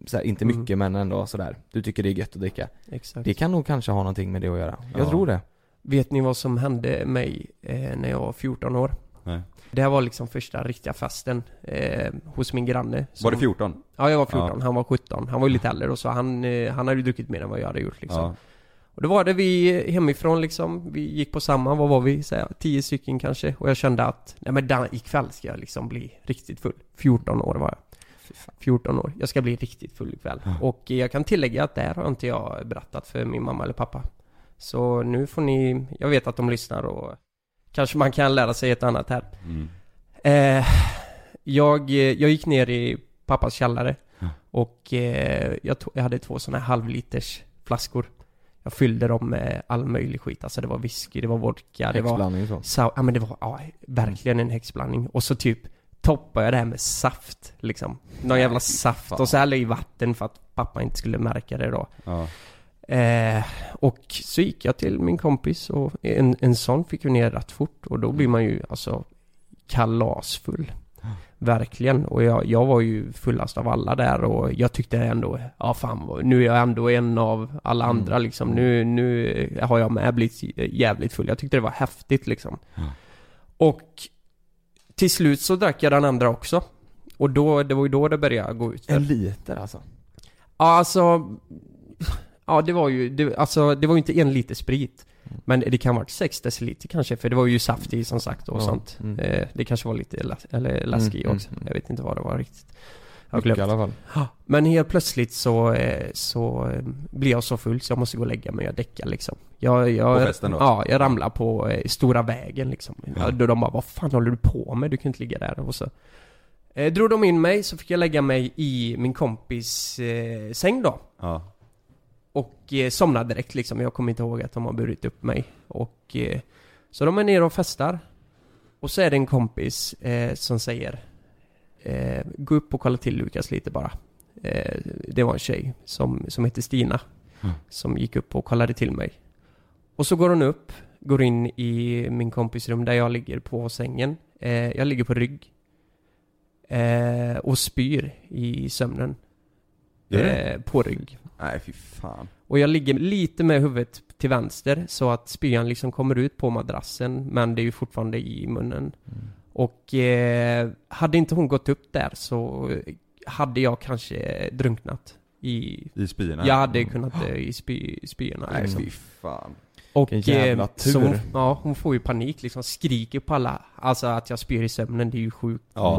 såhär, inte Mm. mycket men ändå sådär Du tycker det är gött att dricka Exakt. Det kan nog kanske ha någonting med det att göra Jag Ja. tror det Vet ni vad som hände mig eh, när jag var 14 år? Nej. Det här var liksom första riktiga festen eh, hos min granne. som- Var det 14? Ja, jag var 14. Ja. Han var 17. Han var ju lite äldre och så han, eh, han hade ju druckit mer än vad jag hade gjort liksom. Ja. Och då var det vi hemifrån liksom, vi gick på samma, vad var vi? Så här, 10 stycken kanske. Och jag kände att, nej men den, ikväll ska jag liksom bli riktigt full. 14 år var jag. 14 år. Jag ska bli riktigt full ikväll. Ja. Och jag kan tillägga att det här har inte jag berättat för min mamma eller pappa. Så nu får ni, jag vet att de lyssnar och kanske man kan lära sig ett annat här. Mm. Eh, jag, jag gick ner i pappas källare Ja. och eh, jag, tog, jag hade två sådana här halvliters flaskor. Jag fyllde dem med all möjlig skit. Alltså det var whisky, det var vodka, det var... Häxblandning så Sa, ja men det var, ja, verkligen en häxblandning. Och så typ toppade jag det här med saft liksom. Någon jävla saft och så hällde jag i vatten för att pappa inte skulle märka det då. Ja. Eh, och så gick jag till min kompis och en, en sån fick ju ner rätt fort och då blir man ju alltså kalasfull. Verkligen. Och jag, jag var ju fullast av alla där och jag tyckte ändå, ja fan nu är jag ändå en av alla Mm. andra liksom. Nu, nu har jag med blivit jävligt full. Jag tyckte det var häftigt liksom. Ja. Och till slut så drack jag den andra också. Och då, det var ju då det började gå ut En liter alltså? Ja, alltså... Ja, det var ju, det, alltså det var ju inte en liter sprit. Men det kan ha varit 6 deciliter kanske, för det var ju saft i som sagt och Ja, sånt. mm. Eh, det kanske var lite las, eller läsk i Mm, också. mm, mm. Jag vet inte vad det var riktigt. Jag har Mycket glömt. i alla fall. Men helt plötsligt så, eh, så eh, blir jag så full så jag måste gå och lägga mig och däcka liksom. Jag, jag, På festen då? Ja, jag ramlar på eh, stora vägen liksom. Ja. Då de bara 'Vad fan håller du på med? Du kan inte ligga där' och så eh, Drog de in mig så fick jag lägga mig i min kompis eh, säng då. Ja. Och eh, somnade direkt liksom. Jag kommer inte ihåg att de har burit upp mig. Och eh, så de är nere och festar. Och så är det en kompis eh, som säger eh, Gå upp och kolla till Lukas lite bara. Eh, det var en tjej som, som heter Stina. Mm. Som gick upp och kollade till mig. Och så går hon upp, går in i min kompis rum där jag ligger på sängen. Eh, jag ligger på rygg. Och spyr i sömnen. Eh, på rygg. Nej fy fan. Och jag ligger lite med huvudet till vänster så att spyan liksom kommer ut på madrassen men det är ju fortfarande i munnen. Och eh, hade inte hon gått upp där så hade jag kanske drunknat i... I spyorna? Jag hade kunnat dö i spy, spyorna Nej liksom. fy fan. Och jävla eh, så hon, tur. ja, hon får ju panik liksom, skriker på alla. Alltså att jag spyr i sömnen, det är ju sjukt. Ja.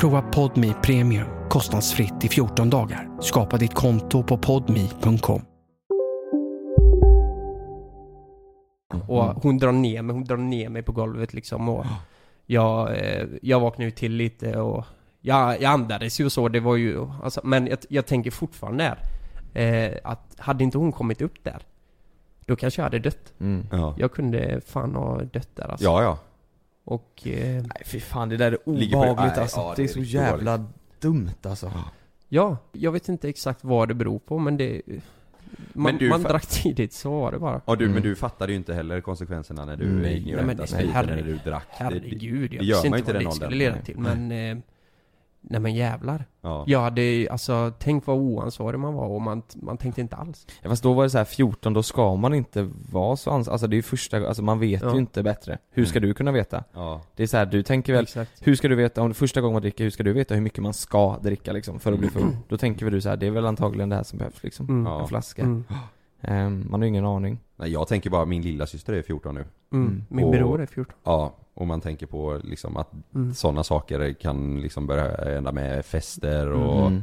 Prova Podmi Premium kostnadsfritt i 14 dagar. Skapa ditt konto på podmi.com. Och hon drar ner mig, hon drar ner mig på golvet liksom och jag, eh, jag vaknade ju till lite och jag, jag andades ju och så, det var ju, alltså, men jag, jag tänker fortfarande här eh, att hade inte hon kommit upp där då kanske jag hade dött. Mm. Ja. Jag kunde fan ha dött där alltså. Ja, ja. Och... Eh, Nej fy fan, det där är på- obehagligt nej, alltså. ja, det är det är så jävla dumt alltså. ja, jag vet inte exakt vad det beror på men det... Man, Men du man drack tidigt, så var det bara. Ja du, Mm. men du fattade ju inte heller konsekvenserna när du Nej, gick ner och hämtade spriten när du drack. Det- Herregud, det jag gör visste inte vad det skulle leda till men... Eh, nej men jävlar. Ja. Jag hade, alltså, tänk vad oansvarig man var och man, man tänkte inte alls. Ja, fast då var det så här 14, då ska man inte vara så ans- Alltså det är ju första, alltså man vet Ja. ju inte bättre. Hur ska du kunna veta? Ja. Det är så här, du tänker väl, Exakt. hur ska du veta, om det första gången man dricker, hur ska du veta hur mycket man ska dricka liksom för att bli full? Då tänker väl du så här, det är väl antagligen det här som behövs liksom, Mm. en Ja. flaska. Mm. Ehm, man har ju ingen aning. Nej jag tänker bara, min lilla syster är 14 nu. Mm. Mm. Min Och- bror är 14. Ja, och man tänker på liksom att Mm. sådana saker kan liksom börja ända med fester och Mm.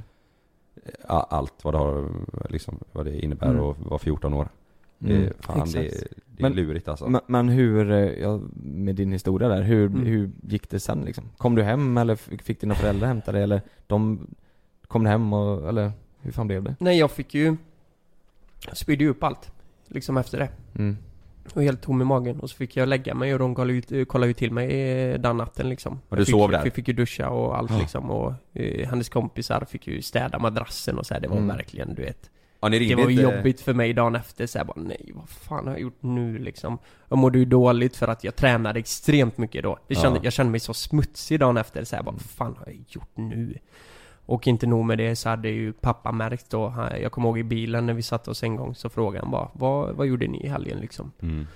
a- allt vad det har, liksom, vad det innebär Mm. att vara 14 år. Det, Mm. fan det, det är Men- lurigt alltså. Men, men hur, eh, ja, med din historia där, hur, Mm. hur gick det sen liksom? Kom du hem eller fick dina föräldrar hämta dig eller de kom hem och, eller hur fan blev det? Nej, jag fick ju... Jag spydde ju upp allt. Liksom efter det. Mm. Och helt tom i magen. Och så fick jag lägga mig och de kollade ut, kollade ut till mig eh, den natten liksom. Och du fick, sov där? Vi fick ju duscha och allt Ja. liksom. Och eh, hennes kompisar fick ju städa madrassen och så här. Det var Mm. verkligen, du vet. ja, Det var inte... jobbigt för mig dagen efter så här, bara nej, vad fan har jag gjort nu liksom? Jag mådde ju dåligt för att jag tränade extremt mycket då. Det kände, Ja. Jag kände mig så smutsig dagen efter så här, bara, vad fan har jag gjort nu? Och inte nog med det så hade ju pappa märkt då, jag kommer ihåg i bilen när vi satte oss en gång så frågade han bara, vad, vad gjorde ni i helgen liksom? Mm.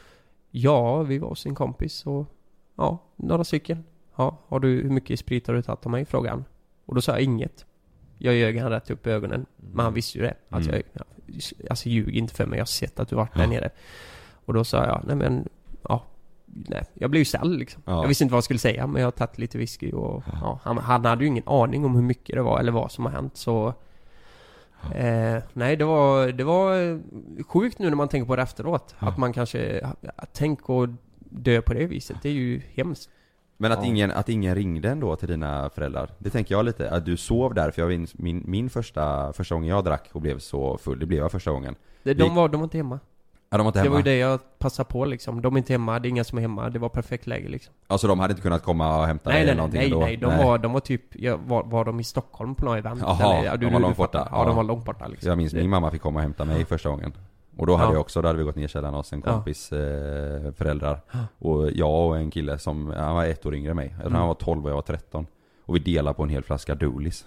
Ja, vi var hos en kompis och, ja, några stycken. Ja, har du, hur mycket sprit har du tagit av mig? Frågade han. Och då sa jag inget. Jag ljög han rätt upp i ögonen. Men han visste ju det. Alltså, Mm. jag, alltså ljug inte för mig, jag har sett att du varit där Ja. nere. Och då sa jag, nej men, ja. Nej, jag blev ju ställd liksom. Ja. Jag visste inte vad jag skulle säga, men jag har tagit lite whisky och ja, han, han hade ju ingen aning om hur mycket det var eller vad som har hänt så Eh, nej, det var, det var sjukt nu när man tänker på det efteråt. Att man kanske, tänk att dö på det viset. Det är ju hemskt. Men att, Ja. ingen, att ingen ringde ändå till dina föräldrar? Det tänker jag lite, att du sov där, för jag minns min, min första, första gången jag drack och blev så full, det blev jag första gången de, var, de var inte hemma. Ja de var inte Det hemma? var ju det jag passade på liksom. De är inte hemma, det är inga som är hemma. Det var perfekt läge liksom. Alltså de hade inte kunnat komma och hämta Nej dig nej eller nej, någonting nej, då? nej. De, Var, de var typ, ja, var, var de i Stockholm på något event? Jaha, ja, de du- var du långt borta? Ja, de var långt borta liksom. Jag minns Det- min mamma fick komma och hämta mig första gången Och då hade Ja. jag också, då hade vi gått ner i källaren hos en Ja. kompis eh, föräldrar Och jag och en kille som, han var ett år yngre än mig Jag tror Mm. han var 12 och jag var 13 Och vi delade på en hel flaska Doolis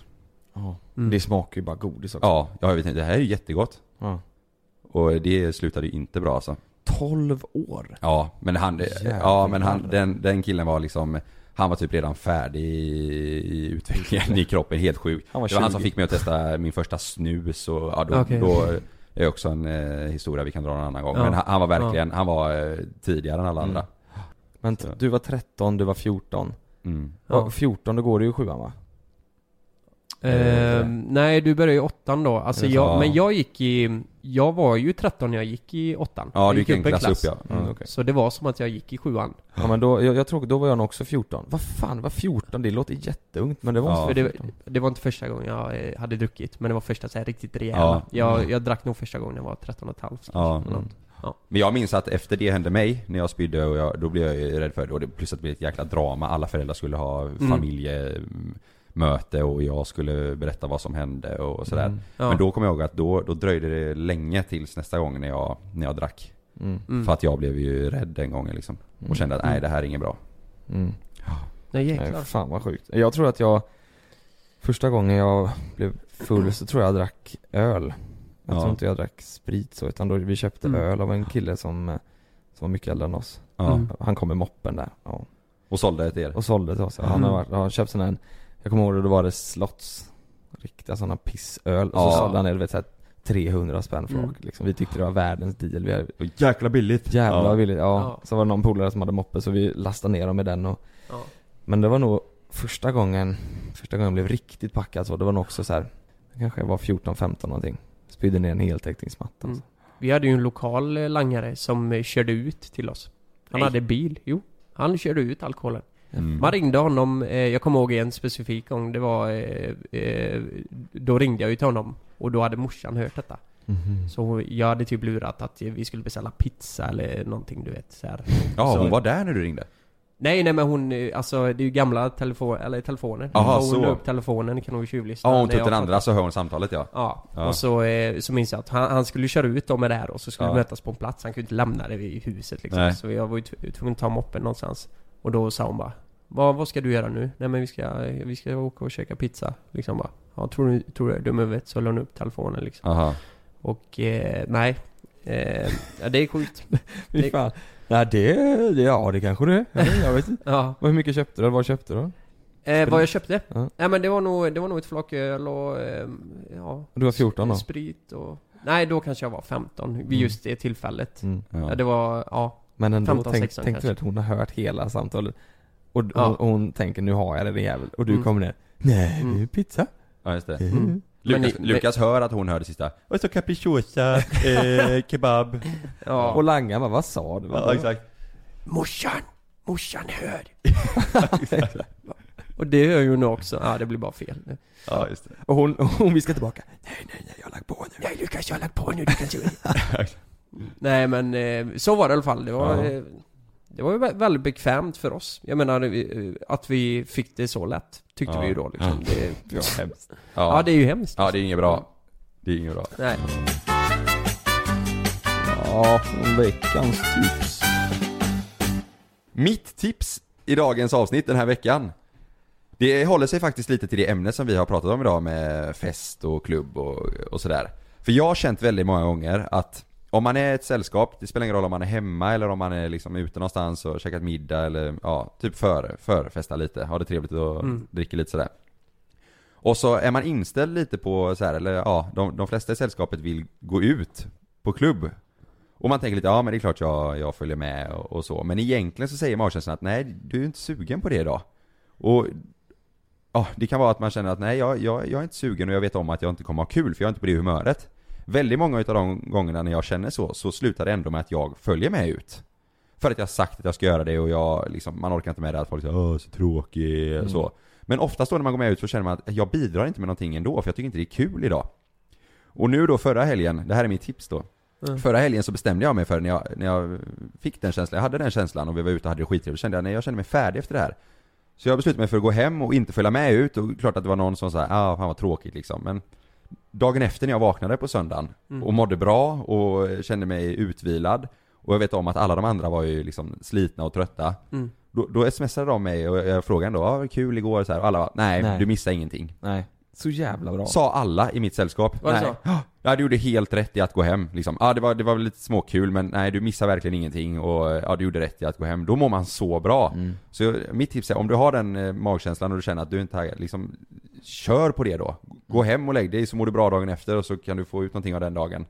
Ja. Mm. Det smakar ju bara godis också. Ja, jag vet inte, det här är ju jättegott Ja. Och det slutade ju inte bra alltså 12 år? Ja, men han, ja men han, den, den killen var liksom Han var typ redan färdig i, utvecklingen i kroppen, helt sjuk Han var Det var han 20. som fick mig att testa min första snus och ja, då, Okej. då är också en eh, historia vi kan dra en annan gång Ja. Men han, han var verkligen, han var eh, tidigare än alla Mm. andra Men du var 13, du var 14. mm. Ja. Ja. 14, då går du ju i sjuan va? Eh, nej, du började i åttan då. Alltså Ja. jag, men jag gick i... Jag var ju 13 när jag gick i åttan. Ja, jag du gick en klass upp, ja. Mm, okej. Så det var som att jag gick i sjuan. Ja men då, jag, jag tror, då var jag nog också 14. Vad fan, var 14? Det låter jätteungt men det var Ja. För det, 14. det var inte första gången jag eh, hade druckit, men det var första så här riktigt rejäla. Ja. Jag, jag drack nog första gången jag var 13 och ett halvt. Ja. något. Ja. Men jag minns att efter det hände mig, när jag spydde och jag, då blev jag ju rädd för det och det, plus att det blev ett jäkla drama, alla föräldrar skulle ha Mm. Familjemöte och jag skulle berätta vad som hände och sådär Mm. Ja. Men då kommer jag ihåg att då, då dröjde det länge tills nästa gång när jag, när jag drack Mm. Mm. För att jag blev ju rädd den gången liksom Och kände att nej det här är inget bra Mm. Nej Nej, jäklar. fan vad sjukt. Jag tror att jag Första gången jag blev full så tror jag jag drack öl Jag Ja. tror inte jag drack sprit så utan då vi köpte Mm. öl av en kille som Som var mycket äldre än oss Ja, Mm. Han kom med moppen där ja. och sålde det till er Och sålde till oss. Han Mm. har, varit, han har köpt sån här Jag kommer ihåg det, då var det slotts Riktiga sådana pissöl och så Ja. sålde han det, du vet såhär 300 spänn för Mm. liksom. Vi tyckte det var världens deal. Vi hade, Jäkla billigt jävla ja. billigt. Ja. Ja. Så var det någon polare som hade moppe så vi lastade ner dem med den och Ja. Men det var nog första gången Första gången jag blev riktigt packad så, det var nog också så här. Kanske jag var 14-15 någonting Spydde ner en heltäckningsmatta Mm. Vi hade ju en lokal eh, langare som eh, körde ut till oss. Han Nej. hade bil, jo. Han körde ut alkoholen. Mm. Man ringde honom, eh, jag kommer ihåg en specifik gång, det var... Eh, eh, då ringde jag ju till honom och då hade morsan hört detta. Mhm. Så jag hade typ lurat att vi skulle beställa pizza eller någonting du vet så här. Ja, hon var där när du ringde? Nej nej men hon, eh, alltså det är ju gamla telefon, eller telefoner. Aha, hon så. upp telefonen kan hon tjuvlyssna. Ja, hon tog den andra så hör hon samtalet ja Ja, Ja. och så, eh, så minns jag att han, han skulle köra ut dem med det här och så skulle Ja. vi mötas på en plats. Han kunde inte lämna det vid huset liksom. Nej. Så jag var ju tv- tvungen att ta moppen någonstans. Och då sa hon bara vad, vad ska du göra nu? Nej men vi ska, vi ska åka och käka pizza. Liksom bara. Ja, tror du, tror du är dum i huvudet? Så la hon upp telefonen liksom. Aha. Och eh, nej. Eh, ja, det är sjukt. Fy fan Nej det, det, ja det kanske det är. Jag vet- Jag vet inte Ja. Hur mycket köpte du? Vad köpte du? Eh, vad jag köpte? Ja. Nej men det var nog, det var nog ett flak öl och eh, ja, Du var 14 då? sprit och... Nej då kanske jag var 15 vid Mm. just det tillfället. Mm. Ja. Ja. det var, ja. Men ändå, 15, tänk, 16 tänk du att hon har hört hela samtalet Och Ja. hon, hon tänker nu har jag det din jävel Och du Mm. kommer ner Nej, Mm. det är pizza Ja just det Mm. Lukas, Men ni- Lukas hör att hon hör det sista Och så capricciosa, eh, kebab Ja. Och Langa bara, vad sa du? Ja exakt Morsan! Morsan hör! och det hör ju nu också. Ja det blir bara fel nu. Ja just det Och hon, hon viskar tillbaka Nej, nej, nej, jag har lagt på nu Nej Lukas jag har lagt på nu, du kan se Nej men eh, så var det i alla fall. Det var, Ja. eh, det var ju vä- väldigt bekvämt för oss. Jag menar eh, att vi fick det så lätt. Tyckte Ja. vi ju då liksom. Det, Det var hemskt Ja, ja det är ju hemskt. ja det är inget bra Det är inget bra Nej. Ja, veckans tips Mitt tips i dagens avsnitt den här veckan Det håller sig faktiskt lite till det ämne som vi har pratat om idag med fest och klubb och, och sådär För jag har känt väldigt många gånger att om man är ett sällskap, det spelar ingen roll om man är hemma eller om man är liksom ute någonstans och käkat middag eller ja, typ före, förfesta lite, ha det trevligt och Mm. dricker lite sådär. Och så är man inställd lite på så här, eller ja, de, de flesta i sällskapet vill gå ut på klubb. Och man tänker lite, ja men det är klart jag, jag följer med och, och så. Men egentligen så säger magkänslan att nej, du är inte sugen på det idag. Och ja, det kan vara att man känner att nej, jag, jag, jag är inte sugen och jag vet om att jag inte kommer ha kul för jag är inte på det humöret. Väldigt många utav de gångerna när jag känner så, så slutar det ändå med att jag följer med ut. För att jag har sagt att jag ska göra det och jag liksom, man orkar inte med det att folk säger åh så tråkig, Mm. så. Men oftast då när man går med ut så känner man att jag bidrar inte med någonting ändå för jag tycker inte det är kul idag. Och nu då förra helgen, det här är mitt tips då. Mm. Förra helgen så bestämde jag mig för när jag, när jag fick den känslan, jag hade den känslan och vi var ute och hade det skittrevligt, kände jag nej jag kände mig färdig efter det här. Så jag beslutade mig för att gå hem och inte följa med ut och klart att det var någon som sa ah fan vad tråkigt liksom men Dagen efter när jag vaknade på söndagen Mm. och mådde bra och kände mig utvilad och jag vet om att alla de andra var ju liksom slitna och trötta Mm. Då, då smsade de mig och jag frågade ändå, ah, kul igår så här, och alla bara, nej, Nej. du missade ingenting Nej. Så jävla bra. Sa alla i mitt sällskap. Var det nej. så? Ja, du gjorde helt rätt i att gå hem liksom. Ja, det var, det var lite småkul men nej, du missade verkligen ingenting och ja, du gjorde rätt i att gå hem. Då mår man så bra. Mm. Så mitt tips är, om du har den eh, magkänslan och du känner att du inte är liksom Kör på det då. Gå hem och lägg dig så mår du bra dagen efter och så kan du få ut någonting av den dagen.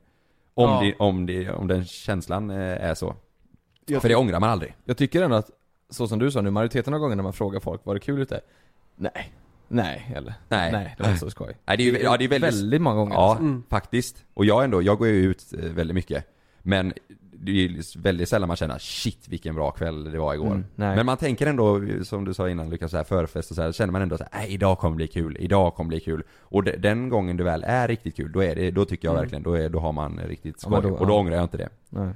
Om, Ja. det, om, det, om den känslan eh, är så. Jag För det ångrar man aldrig. Jag tycker ändå att, så som du sa nu, majoriteten av gångerna när man frågar folk, var det kul ute? Nej. Nej, eller? Nej. Nej, det var inte så skoj. Nej, det är ju, ja, det är väldigt, väldigt många gånger. Ja, alltså. Mm. faktiskt. Och jag ändå, jag går ju ut eh, väldigt mycket. Men det är ju väldigt sällan man känner shit vilken bra kväll det var igår. Mm, nej. men man tänker ändå, som du sa innan Lukas, så här, förfest och så här, känner man ändå så här, idag kommer bli kul, idag kommer bli kul. Och de, den gången det väl är riktigt kul, då är det, då tycker jag Mm. verkligen, då, är, då har man riktigt Ja, skoj. men då- och då ja. ångrar jag inte det. Nej.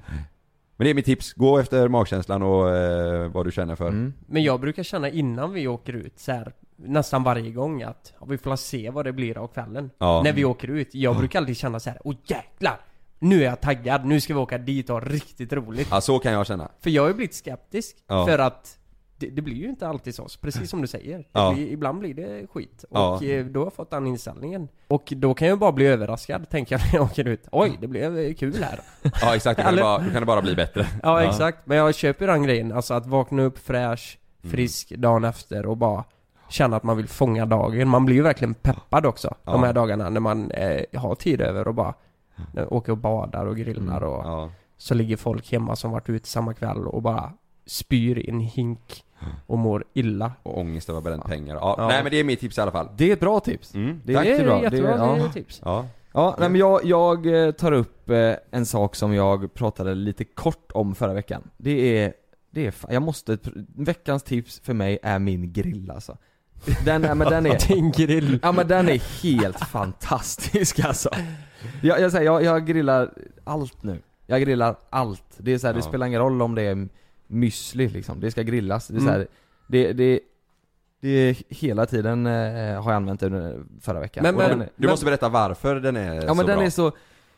Men det är mitt tips, gå efter magkänslan och eh, vad du känner för. Mm. Men jag brukar känna innan vi åker ut så här, nästan varje gång att ja, vi får se vad det blir av kvällen. Ja. När vi åker ut. Jag brukar alltid känna så här, åh jäklar! Nu är jag taggad, nu ska vi åka dit och ha riktigt roligt. Ja, så kan jag känna. För jag har ju blivit skeptisk. Ja. För att det, det blir ju inte alltid så, precis som du säger. Ja. blir, ibland blir det skit. Och Ja. eh, då har jag fått den inställningen. Och då kan jag bara bli överraskad, tänker jag när jag åker ut. Oj, det blev eh, kul här. Ja exakt, då kan, det bara, då kan det bara bli bättre. Ja, exakt, men jag köper den grejen, alltså att vakna upp fräsch, Mm. frisk dagen efter och bara känna att man vill fånga dagen. Man blir ju verkligen peppad också, de Ja. här dagarna när man eh, har tid över och bara eh, åker och badar och grillar och Mm. Ja. så ligger folk hemma som varit ute samma kväll och bara spyr i en hink och mår illa. Och ångest över bränt pengar. Ja, Ja. Nej men det är mitt tips i alla fall. Det är ett bra tips. Mm, Det är tack. jättebra. jättebra, det är, det är ja. tips. Ja. Ja, nej, men jag, jag eh, tar upp eh, en sak som jag pratade lite kort om förra veckan. Det är, det är jag måste, veckans tips för mig är min grill alltså. Den är, men den är, Din grill. ja men den är helt fantastisk alltså. Jag, jag säger, jag, jag grillar allt nu. Jag grillar allt. Det är så här, det Ja. spelar ingen roll om det är müsli liksom, det ska grillas. Det är så Mm. här, det, det, det är hela tiden eh, har jag använt det under förra veckan. Men- men- den är- Du måste berätta varför den är Ja så men den bra. är så,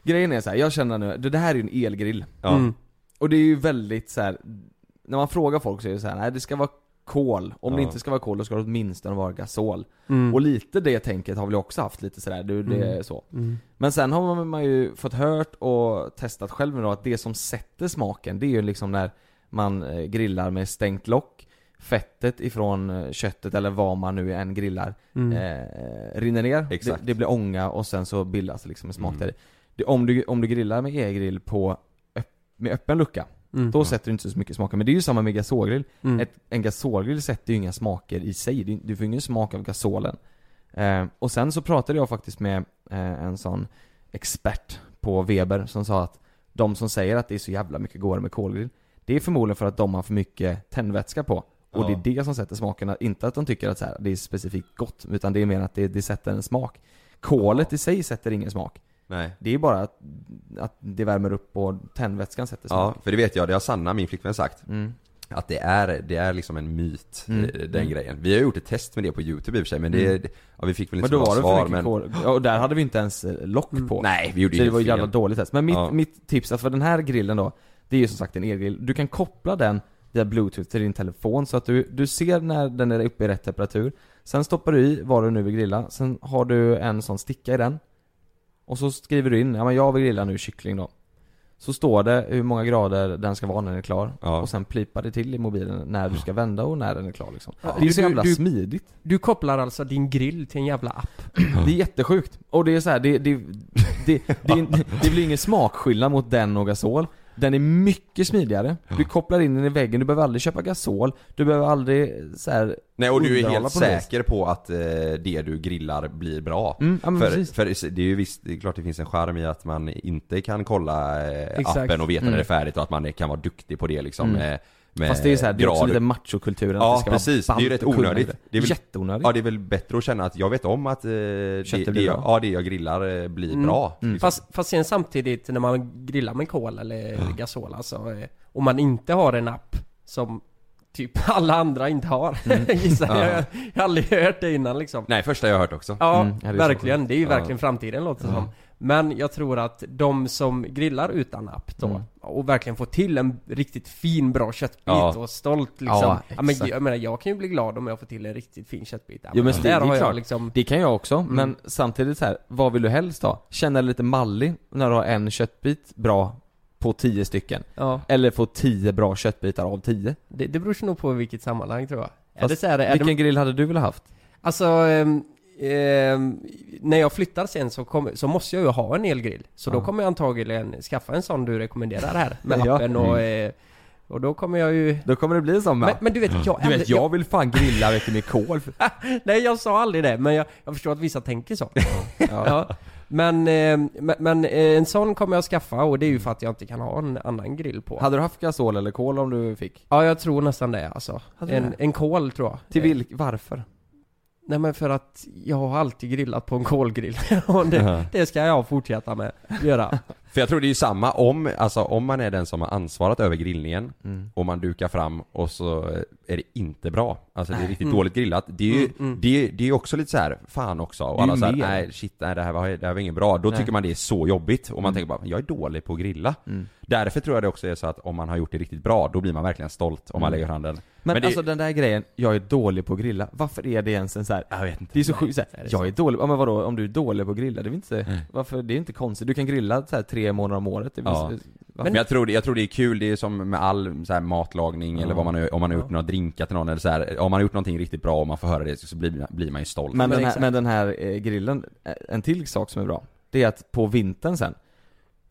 grejen är så här, jag känner nu, det det här är ju en elgrill Ja. Mm. Och det är ju väldigt så här. när man frågar folk så är det så här, nej det ska vara kol, om det Ja. inte ska vara kol då ska det åtminstone vara gasol Mm. Och lite det tänket har väl jag också haft lite sådär, du, det är Mm. så Mm. Men sen har man, man ju fått hört och testat själv nu då att det som sätter smaken, det är ju liksom när man eh, grillar med stängt lock Fettet ifrån eh, köttet eller vad man nu än grillar Mm. eh, rinner ner, Exakt. det, det blir ånga och sen så bildas det liksom en smak Mm. där det, om, du, om du grillar med e-grill på öpp, med öppen lucka, Mm. då sätter du inte så mycket smaker. Men det är ju samma med gasolgrill. Mm. Ett, en gasolgrill sätter ju inga smaker i sig, Du- du får ingen smak av gasolen. Eh, och sen så pratade jag faktiskt med eh, en sån expert på Weber som sa att de som säger att det är så jävla mycket godare med kolgrill, det är förmodligen för att de har för mycket tändvätska på. Och Ja. det är det som sätter smakerna, inte att de tycker att så här, det är specifikt gott, utan det är mer att det, det sätter en smak. Kolet i sig sätter ingen smak. Nej. Det är bara att, att det värmer upp och tändvätskan sätter Ja, smak. för det vet jag, det har Sanna, min flickvän, sagt. Mm. Att det är, det är liksom en myt, Mm. eh, den Mm. grejen. Vi har gjort ett test med det på youtube i och för sig, men det, Mm. ja vi fick väl inte så bra svar, men... kol. Ja, och där hade vi inte ens eh, lock på. Nej, vi gjorde Så det var ett jävla dåligt test. Men mitt, Ja. mitt tips, är för den här grillen då, det är ju som sagt en elgrill. Du kan koppla den via bluetooth till din telefon så att du, du ser när den är uppe i rätt temperatur. Sen stoppar du i vad du nu vill grilla, sen har du en sån sticka i den. Och så skriver du in, ja men jag vill grilla nu kyckling då. Så står det hur många grader den ska vara när den är klar Ja. och sen plipar det till i mobilen när du ska vända och när den är klar liksom. Ja. Det är så Du- jävla du- smidigt. Du kopplar alltså din grill till en jävla app? Det är jättesjukt. Och det är så här, det, det, det, det, det, det blir ingen smakskillnad mot den och gasol. Den är mycket smidigare. Du kopplar in den i väggen, du behöver aldrig köpa gasol, du behöver aldrig så här Nej och du är helt på säker på att eh, det du grillar blir bra. Mm, ja, för, för det är ju visst, det är klart det finns en charm i att man inte kan kolla eh, appen och veta Mm. när det är färdigt och att man kan vara duktig på det liksom Mm. Fast det är så här, det är också lite machokulturen att Ja det ska precis, vara det är ju rätt onödigt. det. Är väl, Jätteonödigt. Ja det är väl bättre att känna att jag vet om att eh, det, det, jag, ja, det jag grillar eh, blir Mm. bra. Mm. Liksom. Fast, fast sen samtidigt när man grillar med kol eller gasol alltså, eh, och man inte har en app som typ alla andra inte har, Mm. gissar Ja. jag. Jag har aldrig hört det innan liksom. Nej första jag har hört också. Ja, Mm. Ja, det är så verkligen. Det är ju Ja. verkligen framtiden låter det Ja. som. Men jag tror att de som grillar utan app då, Mm. och verkligen får till en riktigt fin bra köttbit Ja. och stolt liksom. Ja, Ja, men jag menar, jag kan ju bli glad om jag får till en riktigt fin köttbit. Ja, Jo men det, har är jag klart, liksom... det kan jag också, Mm. men samtidigt så här, vad vill du helst ha? Känna dig lite mallig när du har en köttbit bra på 10 stycken? Ja. Eller få 10 bra köttbitar av 10? Det, det beror nog på vilket sammanhang tror jag. är Fast det så här, är vilken det... grill hade du velat haft? Alltså, ehm, ehm, när jag flyttar sen så, kommer, så måste jag ju ha en elgrill. Så då Ja. kommer jag antagligen skaffa en sån du rekommenderar här med Ja. appen och, eh, och då kommer jag ju... Då kommer det bli som Men, men du vet, jag... Du vet, jag vill fan grilla vet du, med kol Nej jag sa aldrig det, men jag, jag förstår att vissa tänker så. ja. Men, eh, men, eh, en sån kommer jag skaffa och det är ju för att jag inte kan ha en annan grill på. Hade du haft gasol eller kol om du fick? Ja jag tror nästan det alltså. Hade du En, det? en kol tror jag. Till vilk, varför? Nej men för att jag har alltid grillat på en kolgrill och det, det ska jag fortsätta med, göra. För jag tror det är ju samma om, alltså om man är den som har ansvarat över grillningen Mm. och man dukar fram och så är det inte bra. Alltså det är riktigt Mm. dåligt grillat. Det är ju, Mm, mm. det är, det är också lite så här, fan också. Och alla såhär, nej shit, nej det här var, det här var inget bra. Då Nej. tycker man det är så jobbigt och man Mm. tänker bara, jag är dålig på att grilla. Mm. Därför tror jag det också är så att om man har gjort det riktigt bra, då blir man verkligen stolt om man Mm. lägger handen. Men, det, alltså den där grejen, jag är dålig på att grilla, varför är det ens en så här? jag vet inte. Det är så sjukt såhär, jag är dålig, ja men vadå, om du är dålig på att grilla, det är inte, varför, det är inte konstigt, du kan grilla så här tre månader om året, det väl Ja. så- Men jag tror, det, jag tror det är kul, det är som med all så här matlagning Ja. eller vad man om man har gjort några drinkar till någon eller så här, om man har gjort någonting riktigt bra och man får höra det så blir, blir man ju stolt. Men, men den här, men den här eh, grillen, eh, en till sak som är bra, det är att på vintern sen,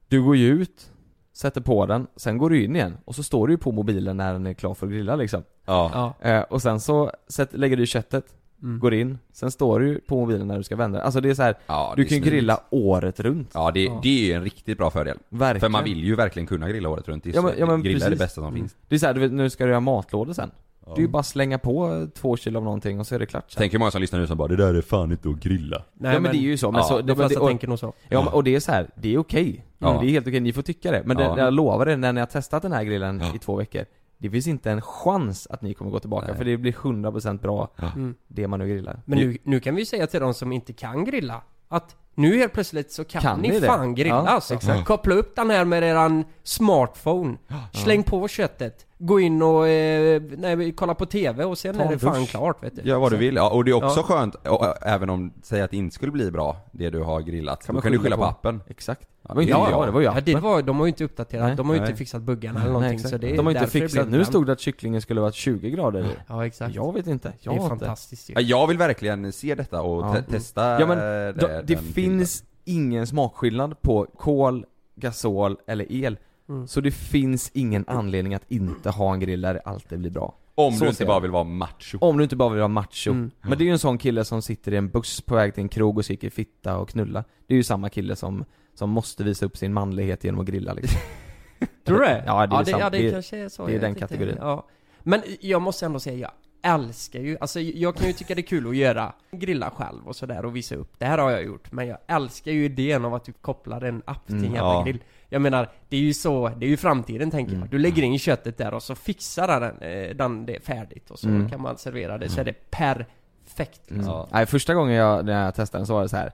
du går ju ut, sätter på den, sen går du in igen och så står du ju på mobilen när den är klar för att grilla liksom. Ja. Ja. Eh, och sen så sätt, lägger du köttet, Mm. går in, sen står du på mobilen när du ska vända Alltså det är så här, Ja, du kan ju grilla året runt. Ja det, Ja. det är ju en riktigt bra fördel. Verkligen. För man vill ju verkligen kunna grilla året runt. Det är Ja, men- ja, men grilla är det precis. bästa som Mm. finns. Det är så här, du vet, nu ska du göra matlådor sen. Det är ju bara slänga på två kilo av någonting och så är det klart sen. Tänk hur många som lyssnar nu som bara 'Det där är fan inte att grilla' Nej, ja men, det är ju så, men ja, så, De flesta och, tänker nog så. ja, och det är så här, det är okej. Ja. Det är helt okej, ni får tycka det. Men Ja. det, jag lovar er, när ni har testat den här grillen Ja. i två veckor, det finns inte en chans att ni kommer gå tillbaka, Nej. för det blir 100% bra, Mm. det man nu grillar. Men nu, nu kan vi ju säga till de som inte kan grilla att nu helt plötsligt så kan, Kan ni, ni fan grilla Ja, alltså. exakt. Koppla upp den här med eran smartphone. Släng på köttet. Gå in och eh, nej, kolla på TV och sen Ta är det fan dusch. klart vet du. Gör vad du vill, ja, och det är också Ja. skönt, och, ä, även om, säg att det inte skulle bli bra, det du har grillat. Kan då man kan du skylla skylla på på. appen. Exakt. Ja, Det var inte det jag, det var ju Ja, appen. det var, de har ju inte uppdaterat, Nej. de har ju inte Nej. fixat buggarna eller Nej, någonting exakt. så det är De har inte det fixat, nu stod det att kycklingen skulle vara 20 grader i. Ja exakt. Jag vet inte, det jag är har inte. fantastiskt ju. Ja, jag vill verkligen se detta och Ja. te- testa Ja men, det, det, det finns ingen smakskillnad på kol, gasol eller el. Mm. Så det finns ingen anledning att inte ha en grill där det alltid blir bra. Om Så du inte bara vill vara macho. Om du inte bara vill vara macho. Mm. Men det är ju en sån kille som sitter i en buss på väg till en krog och skriker fitta och knulla. Det är ju samma kille som, som måste visa upp sin manlighet genom att grilla liksom. Tror du det? Ja, det är ja, det, sant. ja, det, Det kanske är så. det är den inte. kategorin. Ja. Men jag måste ändå säga, jag älskar ju, alltså jag kan ju tycka det är kul att göra, grilla själv och sådär och visa upp. Det här har jag gjort, men jag älskar ju idén av att du kopplar en app till en Mm, jävla ja. grill. Jag menar, det är ju så, det är ju framtiden tänker Mm. jag. Du lägger in köttet där och så fixar den, eh, den det färdigt och så Mm. kan man servera det, så är det perfekt liksom. Mm. Ja. Nej, första gången jag, när jag testade den så var det så här.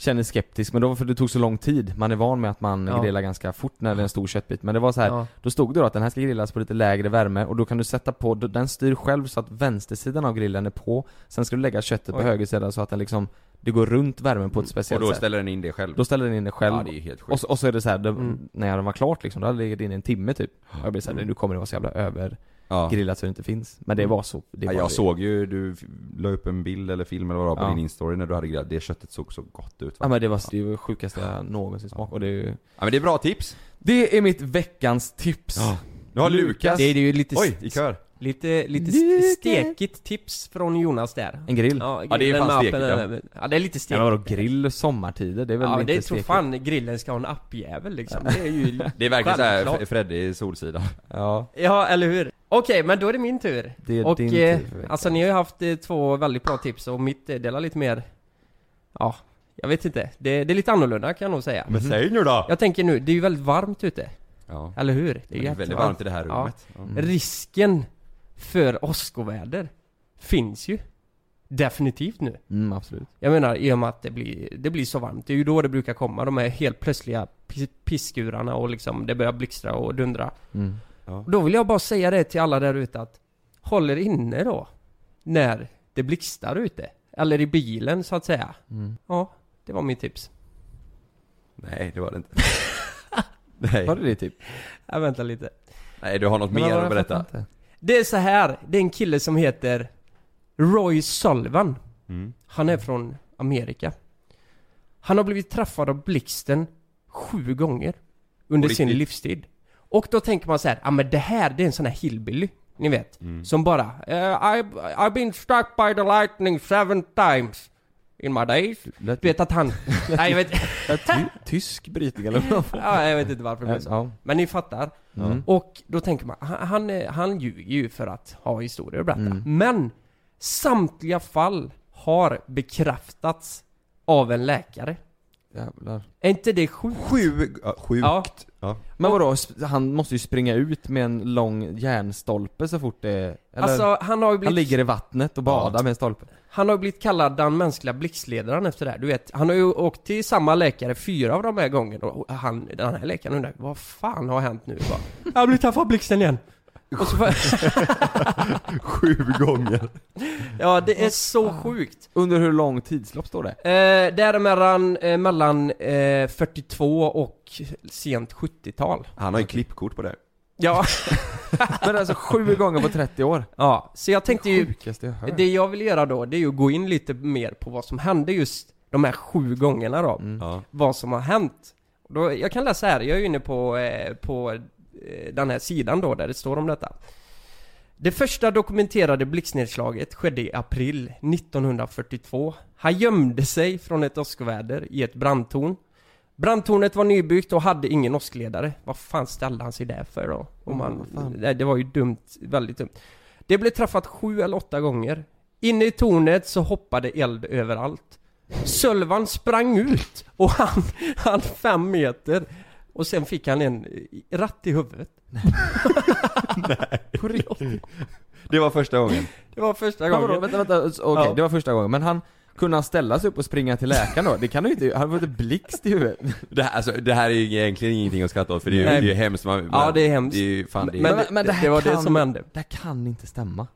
Kände skeptisk, men då var för det tog så lång tid. Man är van med att man Ja. grillar ganska fort när det är en stor köttbit. Men det var så här, Ja. då stod det då att den här ska grillas på lite lägre värme och då kan du sätta på, den styr själv så att vänstersidan av grillen är på. Sen ska du lägga köttet på Oj. höger sida så att den liksom det går runt värmen på ett Och speciellt då sätt. ställer den in det själv? Då ställer den in det själv. Ja, det är helt sjukt. och, så, och så är det så här, det, Mm. när den var klart liksom, då hade det legat in en timme typ. Och jag blev såhär, nu kommer det vara så jävla över Ja. grillat så det inte finns. Men det var så, det ja, var jag det. såg ju, du la upp en bild eller film eller vad det var på Ja. din instastory när du hade grillat, det köttet såg så gott ut va? Ja men det var det var det sjukaste jag någonsin smakat och det är ju... Ja men det är bra tips! Det är mitt veckans tips! Ja. Nu har Lukas, Det är ju lite, oj, i kör! lite, lite Lukas. stekigt tips från Jonas där. En grill? Ja, Ja, det är fan stekigt, appen, ja. det är lite Ja, stekigt. men vadå grill sommartider? Det är väl Ja, inte det tror stekigt? fan grillen ska ha en appjävel liksom. Det är ju Det är verkligen såhär Freddy i Solsidan Ja, Ja, eller hur? Okej, men då är det min tur. det är och din eh, tur för alltså ni har ju haft eh, två väldigt bra tips och mitt eh, delar lite mer Ja, jag vet inte. Det, det är lite annorlunda kan jag nog säga. Men säg nu då! Jag tänker nu, det är ju väldigt varmt ute. Ja, Eller hur? det är väldigt jättevarmt. varmt i det här rummet ja. Mm. Risken för åskoväder finns ju. Definitivt nu. Mm, absolut. Jag menar i och med att det blir, det blir så varmt. Det är ju då det brukar komma de här helt plötsliga pis- pisskurarna och liksom det börjar blixtra och dundra. Mm. Ja. Då vill jag bara säga det till alla där ute att håll er inne då. När det blixtrar ute. Eller i bilen så att säga. Mm. Ja, det var mitt tips. Nej det var det inte Nej, Var det det typ? Jag väntar lite. nej du har något Men mer att berätta? Det är så här. det är en kille som heter Roy Sullivan. Mm. Han är från Amerika. Han har blivit träffad av blixten sju gånger under sin livstid. Och då tänker man så här, ja men det här det är en sån här hillbilly, ni vet. Mm. Som bara, eh, I've, I've been struck by the lightning seven times in my days. Du vet att han, nej jag vet, tysk brytning eller vad? ja, jag vet inte varför blev så. Ja. Men ni fattar. Mm. Och då tänker man, han, han, han ljuger ju för att ha historier att berätta. Mm. Men samtliga fall har bekräftats av en läkare. Jävlar. Är inte det sjukt? Sju, ja, sjukt Ja. Ja. Men vadå, han måste ju springa ut med en lång järnstolpe så fort det... Eller, Alltså han har ju han blivit, ligger i vattnet och badar med en stolpe. han har ju blivit kallad den mänskliga blixtledaren efter det här. Du vet, han har ju åkt till samma läkare fyra av de här gångerna och han, den här läkaren undrar, vad fan har hänt nu? Bara, jag har blivit träffad av blixten igen. Och så, Sju gånger ja det är så sjukt. Under hur lång tidslopp står det? Eh, det är mellan, eh, mellan eh, 42 och sent 70-tal. Han har ju klippkort på det Ja, Men alltså sju gånger på 30 år? ja, så jag tänkte ju, Sjukaste jag det jag vill göra då, det är ju att gå in lite mer på vad som hände just de här sju gångerna då. Mm. Ja, Vad som har hänt. Då, jag kan läsa här, jag är ju inne på, eh, på den här sidan då, där det står om detta. Det första dokumenterade blixtnedslaget skedde i april 1942. Han gömde sig från ett åskväder i ett brandtorn. Brandtornet var nybyggt och hade ingen åskledare. Vad fan ställde han sig där för då? Om Mm, han, nej, det var ju dumt, väldigt dumt. Det blev träffat sju eller åtta gånger. Inne i tornet så hoppade eld överallt. Sölvan sprang ut och han, han fem meter. Och sen fick han en eh, ratt i huvudet. På riktigt? Det var första gången Det var första vadå, gången. vänta, vänta, okej, Ja. det var första gången, men han kunde han ställa sig upp och springa till läkaren då? Det kan han ju inte, han var inte blixt i huvudet det här, alltså, det här är ju egentligen ingenting att skratta åt för det är ju, Nej. det är ju hemskt man, Ja, det är hemskt. Det är ju fan, det är, Men, Men- det, men det här det var det kan- som hände. Det här kan inte stämma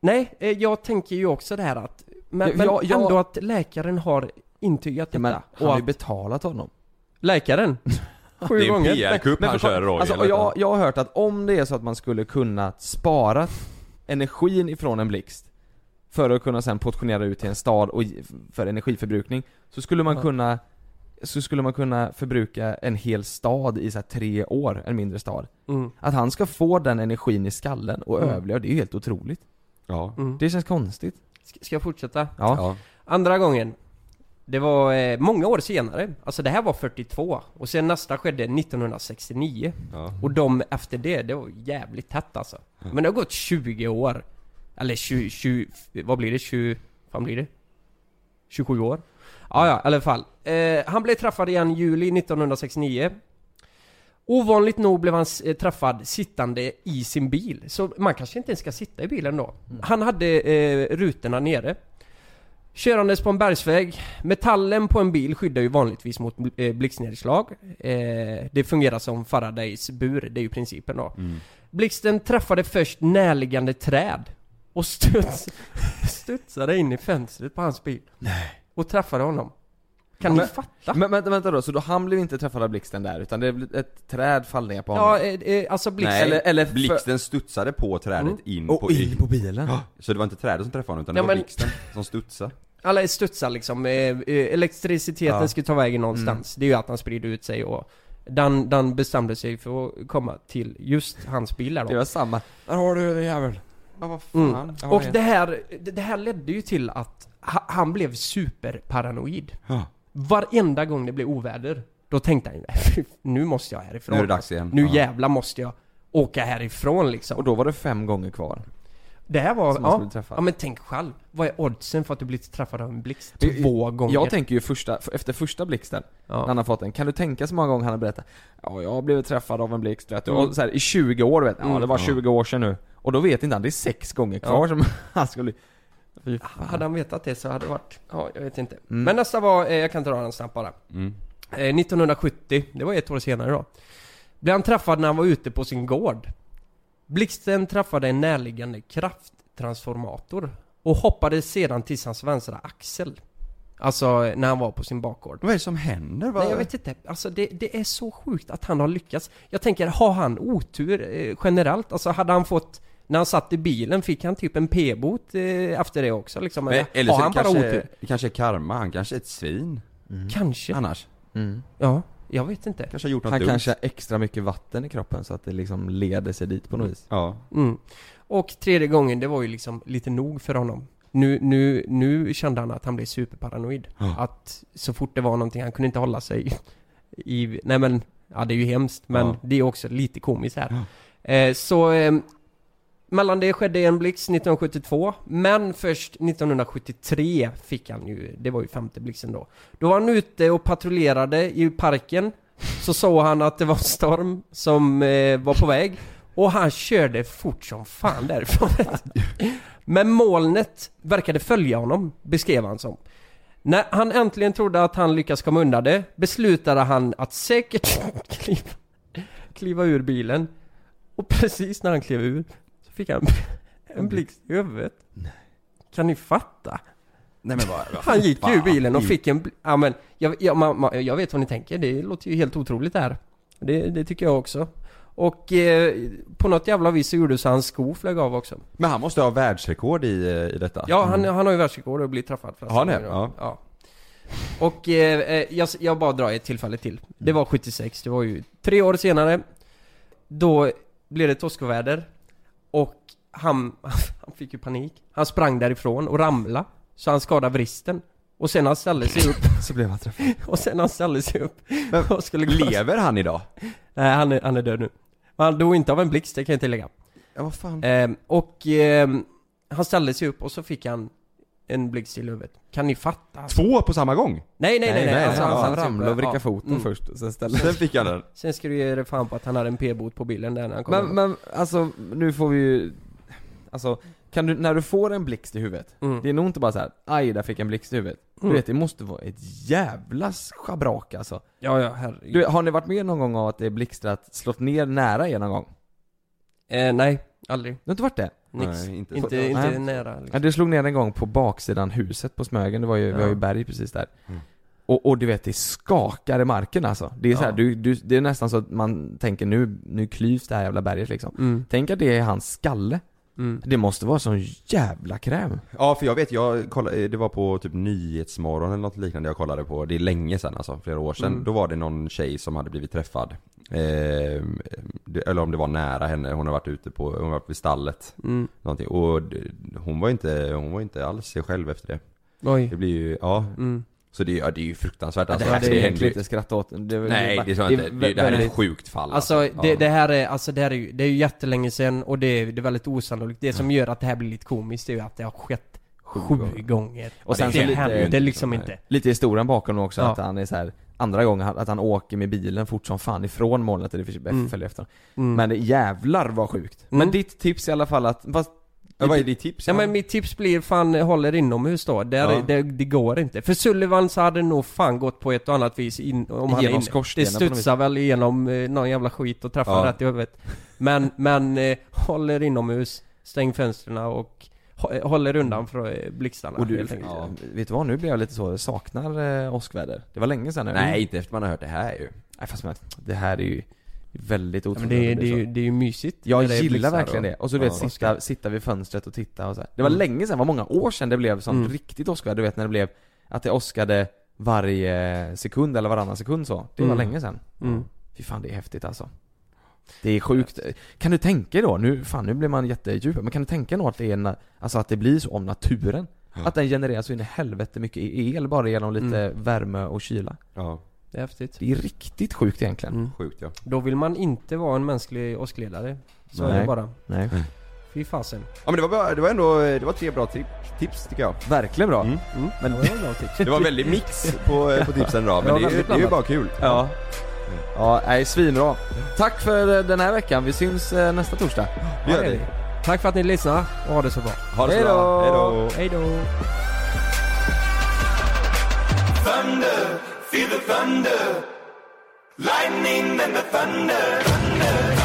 Nej, eh, jag tänker ju också det här att Men, Jag- men jag- jag- ändå att läkaren har intygat ja, detta. men han har ju betalat honom läkaren Sju det är en. PR-kupp han kör Roy alltså, eller jag, jag har hört att om det är så att man skulle kunna spara energin ifrån en blixt för att kunna sen portionera ut till en stad och för energiförbrukning så skulle man Ja. kunna så skulle man kunna förbruka en hel stad i så här tre år, en mindre stad. Mm. Att han ska få den energin i skallen och Mm. överleva, det är ju helt otroligt. Ja, Mm. Det känns konstigt. Ska ska jag fortsätta? Ja. ja, Andra gången Det var eh, många år senare, alltså det här var 42 och sen nästa skedde 1969 ja. Och de efter det, det var jävligt tätt alltså. Men det har gått 20 år. Eller 20, 20 vad blir det? 20, vad blir det? 27 år? Ja, ja, i alla fall. Eh, Han blev träffad igen i juli 1969 Ovanligt nog blev han eh, träffad sittande i sin bil. Så man kanske inte ens ska sitta i bilen då. Han hade eh, rutorna nere Körandes på en bergsväg. Metallen på en bil skyddar ju vanligtvis mot eh, blixtnedslag. Eh, Det fungerar som Faradays bur, det är ju principen då. Mm. Blixten träffade först närliggande träd Och studs, studsade in i fönstret på hans bil. Och träffade honom. Kan men, ni fatta? Men vänta, vänta då, så då han blev inte träffad av blixten där utan det blev ett träd fall ner på honom? Ja, eh, eh, alltså blixten... Nej, Eller- eller för- blixten studsade på trädet Mm. in Och på in på bilen? Så det var inte trädet som träffade honom utan Ja, det var men- blixten som studsade Alla studsar liksom, eh, eh, elektriciteten Ja. ska ta vägen någonstans. Det är ju att han sprider ut sig och den, den bestämde sig för att komma till just hans bil där då. Det var samma. Där har du den jävel. Ja vad fan. Mm. Och det. det här, det här ledde ju till att ha- han blev superparanoid. Ja. Varenda gång det blev oväder, då tänkte han "Fy, nu måste jag härifrån. Nu är det dags igen. Nu Ja. jävlar måste jag åka härifrån liksom. Och då var det fem gånger kvar. det här var, ja, ja men tänk själv. Vad är oddsen för att du blir träffad av en blixt? Jag- Två gånger. Jag tänker ju första, efter första blixten, när ja. han har fått den, kan du tänka så många gånger han har berättat Ja, jag har blivit träffad av en blixt vet du. Mm. Och så här, i 20 år vet du. Ja, Mm. det var Ja. 20 år sedan nu. Och då vet inte han, det är sex gånger kvar Ja. som han skulle. Hade han vetat det så hade det varit, ja jag vet inte. Mm. Men nästa var, eh, jag kan dra den snabbt bara. Mm. Eh, 1970, det var ett år senare då. Blev han träffad när han var ute på sin gård. Blixten träffade en närliggande krafttransformator och hoppade sedan till hans vänstra axel. Alltså när han var på sin bakgård. Vad är det som händer? Vad... Nej, jag vet inte. Alltså det, det är så sjukt att han har lyckats. Jag tänker, har han otur eh, generellt? Alltså hade han fått när han satt i bilen, fick han typ en p-bot eh, efter det också liksom? Men, Eller, har så han det bara kanske, otur? det kanske är karma, han kanske är ett svin Kanske. annars Mm. Ja, jag vet inte. Kanske har gjort något Han dumt kanske har extra mycket vatten i kroppen så att det liksom leder sig dit på något vis Ja, Mm. Och tredje gången, det var ju liksom lite nog för honom. Nu, nu, nu kände han att han blev superparanoid. Ja. Att så fort det var någonting, han kunde inte hålla sig i... Nej men, ja det är ju hemskt men Ja. det är också lite komiskt här. Eh, så... Eh, mellan det skedde en blixt 1972, men först 1973 fick han ju, det var ju femte blixten då. Då var han ute och patrullerade i parken, så såg han att det var en storm som eh, var på väg, och han körde fort som fan därifrån. Men molnet verkade följa honom, beskrev han som. När han äntligen trodde att han lyckats komma undan det, beslutade han att säkert kliva, kliva ur bilen. Och precis när han klev ur, fick han en blixt i huvudet. Kan ni fatta? Nej men vad, vad Han gick ju ur bilen och fick en... bl- Ja men, jag, jag, man, man, jag vet vad ni tänker, det låter ju helt otroligt det här. Det, det tycker jag också. Och eh, på något jävla vis så gjorde så hans sko flög av också. Men han måste ha världsrekord i, eh, i detta Ja, han, han har ju världsrekord och blivit träffad. Har han det? Ja. ja. Och eh, eh, jag, jag bara drar ett tillfälle till. Det var 76, det var ju tre år senare. Då blev det toskoväder. Och han, han fick ju panik. Han sprang därifrån och ramlade. Så han skadade vristen. Och sen han ställde sig upp. Så blev han träffad Och sen han ställde sig upp Men och skulle Lever han idag? Nej, han är, han är död nu. Men Han dog inte av en blixt, det kan jag tillägga. Ja vad fan Ehm, och ehm, han ställde sig upp och så fick han en blixt i huvudet. Kan ni fatta? Två på samma gång? Nej, nej, nej, nej. nej, alltså, han, Han ramlade och vrickade ja. foten Mm. först, och sen ställde Sen fick han den Sen ska du ge dig fan på att han hade en p-bot på bilen där när han kom Men, hem. men alltså, nu får vi ju Alltså, kan du, när du får en blixt i huvudet Mm. Det är nog inte bara så här, aj där fick jag en blixt i huvudet Du Mm. vet, det måste vara ett jävla schabrak alltså Ja, ja, herregud. du, Har ni varit med någon gång av att det är blixtrat, slått ner nära er någon gång? Eh, nej, aldrig. Du har inte varit det? Nix. Nej, inte inte, så. inte, Nej. nära Ja, liksom. det slog ner en gång på baksidan huset på Smögen, det var ju, vi har ju Ja. berg precis där Mm. och, och du vet, det skakar i marken alltså Det är så här, Ja. du, du, det är nästan så att man tänker nu, nu klyvs det här jävla berget liksom Mm. Tänk att det är hans skalle Mm. Det måste vara sån jävla kräm Ja för jag vet, jag kollade, det var på typ Nyhetsmorgon eller något liknande jag kollade på, det är länge sedan alltså, flera år sedan. Mm. Då var det någon tjej som hade blivit träffad. Eh, det, eller om det var nära henne, hon har varit ute på, hon har varit vid stallet. Mm. Någonting. Och det, hon var inte, hon var inte alls sig själv efter det. Oj. Det blir ju, ja. Mm. Så det, ja, det är ju fruktansvärt alltså. det, här, det är egentligen inte skratta åt det, Nej det är så inte, det, det här är ett sjukt fall Alltså, det, Ja. det här är, alltså det här är ju, det är ju jättelänge sedan och det är, det är väldigt osannolikt. Det som gör att det här blir lite komiskt är ju att det har skett sju gånger. gånger. Och sen det så lite- händer liksom inte. Lite historien bakom också, Ja. att han är så här Andra gången att han åker med bilen fort som fan ifrån molnet, eller Mm. följer efter Mm. Men det, jävlar vad sjukt! Mm. Men ditt tips i alla fall att, fast Ja, vad är ditt tips? Ja men mitt tips blir fan håller inomhus då, där, Ja. det, det går inte. För Sullivan så hade nog fan gått på ett och annat vis in, om han Genom skorstenen Det studsar väl igenom eh, någon jävla skit och träffar Ja. rätt i huvudet. Men, men eh, håller inomhus, stäng fönstren och håller undan för eh, blixtarna Och du, helt enkelt. ja, vet du vad, nu blir jag lite så, saknar eh, åskväder. Det var länge sedan nu. Nej, inte efter man har hört det här ju. Nej fast men, det här är ju väldigt otroligt men det, är- det, är ju, det är ju mysigt Jag gillar verkligen och- det. Och så du vet, Ja. sitta, sitta vid fönstret och titta och så här. Det var Mm. länge sedan, det var många år sedan det blev sånt Mm. riktigt åskväder, du vet när det blev Att det åskade varje sekund eller varannan sekund så. Det var Mm. länge sedan. Mm. Fy fan det är häftigt alltså. Det är sjukt. Kan du tänka då, nu, fan nu blir man jättedjup, men kan du tänka då att det är, na- alltså att det blir så om naturen? Att den genererar så in i helvete mycket el bara genom lite Mm. värme och kyla. Ja. Det är häftigt. Det är riktigt sjukt egentligen. Mm. Sjukt ja. Då vill man inte vara en mänsklig åskledare. Så är Nej. det bara. Nej. Fy fasen. Ja men det var, bra, det var ändå, det var tre bra tri- tips tycker jag. Verkligen bra. Mm. Men Det var bra tips. Det var en väldig mix på, på tipsen idag, men det, är väldigt det är ju bara kul. Ja. Ja, nej, svinbra. Tack för eh, den här veckan, vi syns eh, nästa torsdag. Det gör vi. Tack för att ni lyssnade och ha det så bra. Ha det så Hej då. bra, hejdå! Hej då! Thunder, feel the thunder. Lightning and the thunder. Thunder,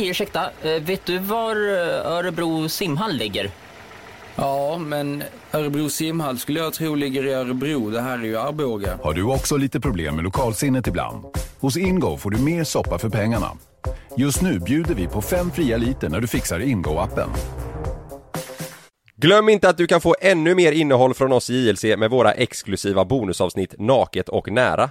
Hej, ursäkta. Eh, Vet du var eh, Örebro simhall ligger? Ja, men Örebro simhall skulle jag tro ligger i Örebro. Det här är ju Arboga. Har du också lite problem med lokalsinnet ibland? Hos Ingo får du mer soppa för pengarna. Just nu bjuder vi på fem fria liter när du fixar Ingo-appen. Glöm inte att du kan få ännu mer innehåll från oss i JLC med våra exklusiva bonusavsnitt Naket och nära.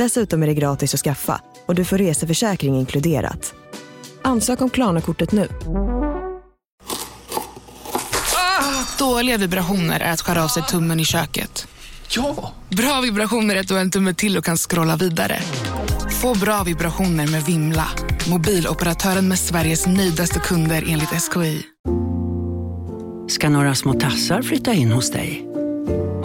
Dessutom är det gratis att skaffa och du får reseförsäkring inkluderat. Ansök om Klarna-kortet nu. Dåliga vibrationer är att skära av sig tummen i köket. Ja! Bra vibrationer är att du har en tumme till och kan scrolla vidare. Få bra vibrationer med Vimla. Mobiloperatören med Sveriges nöjdaste kunder enligt SKI. Ska några små tassar flytta in hos dig?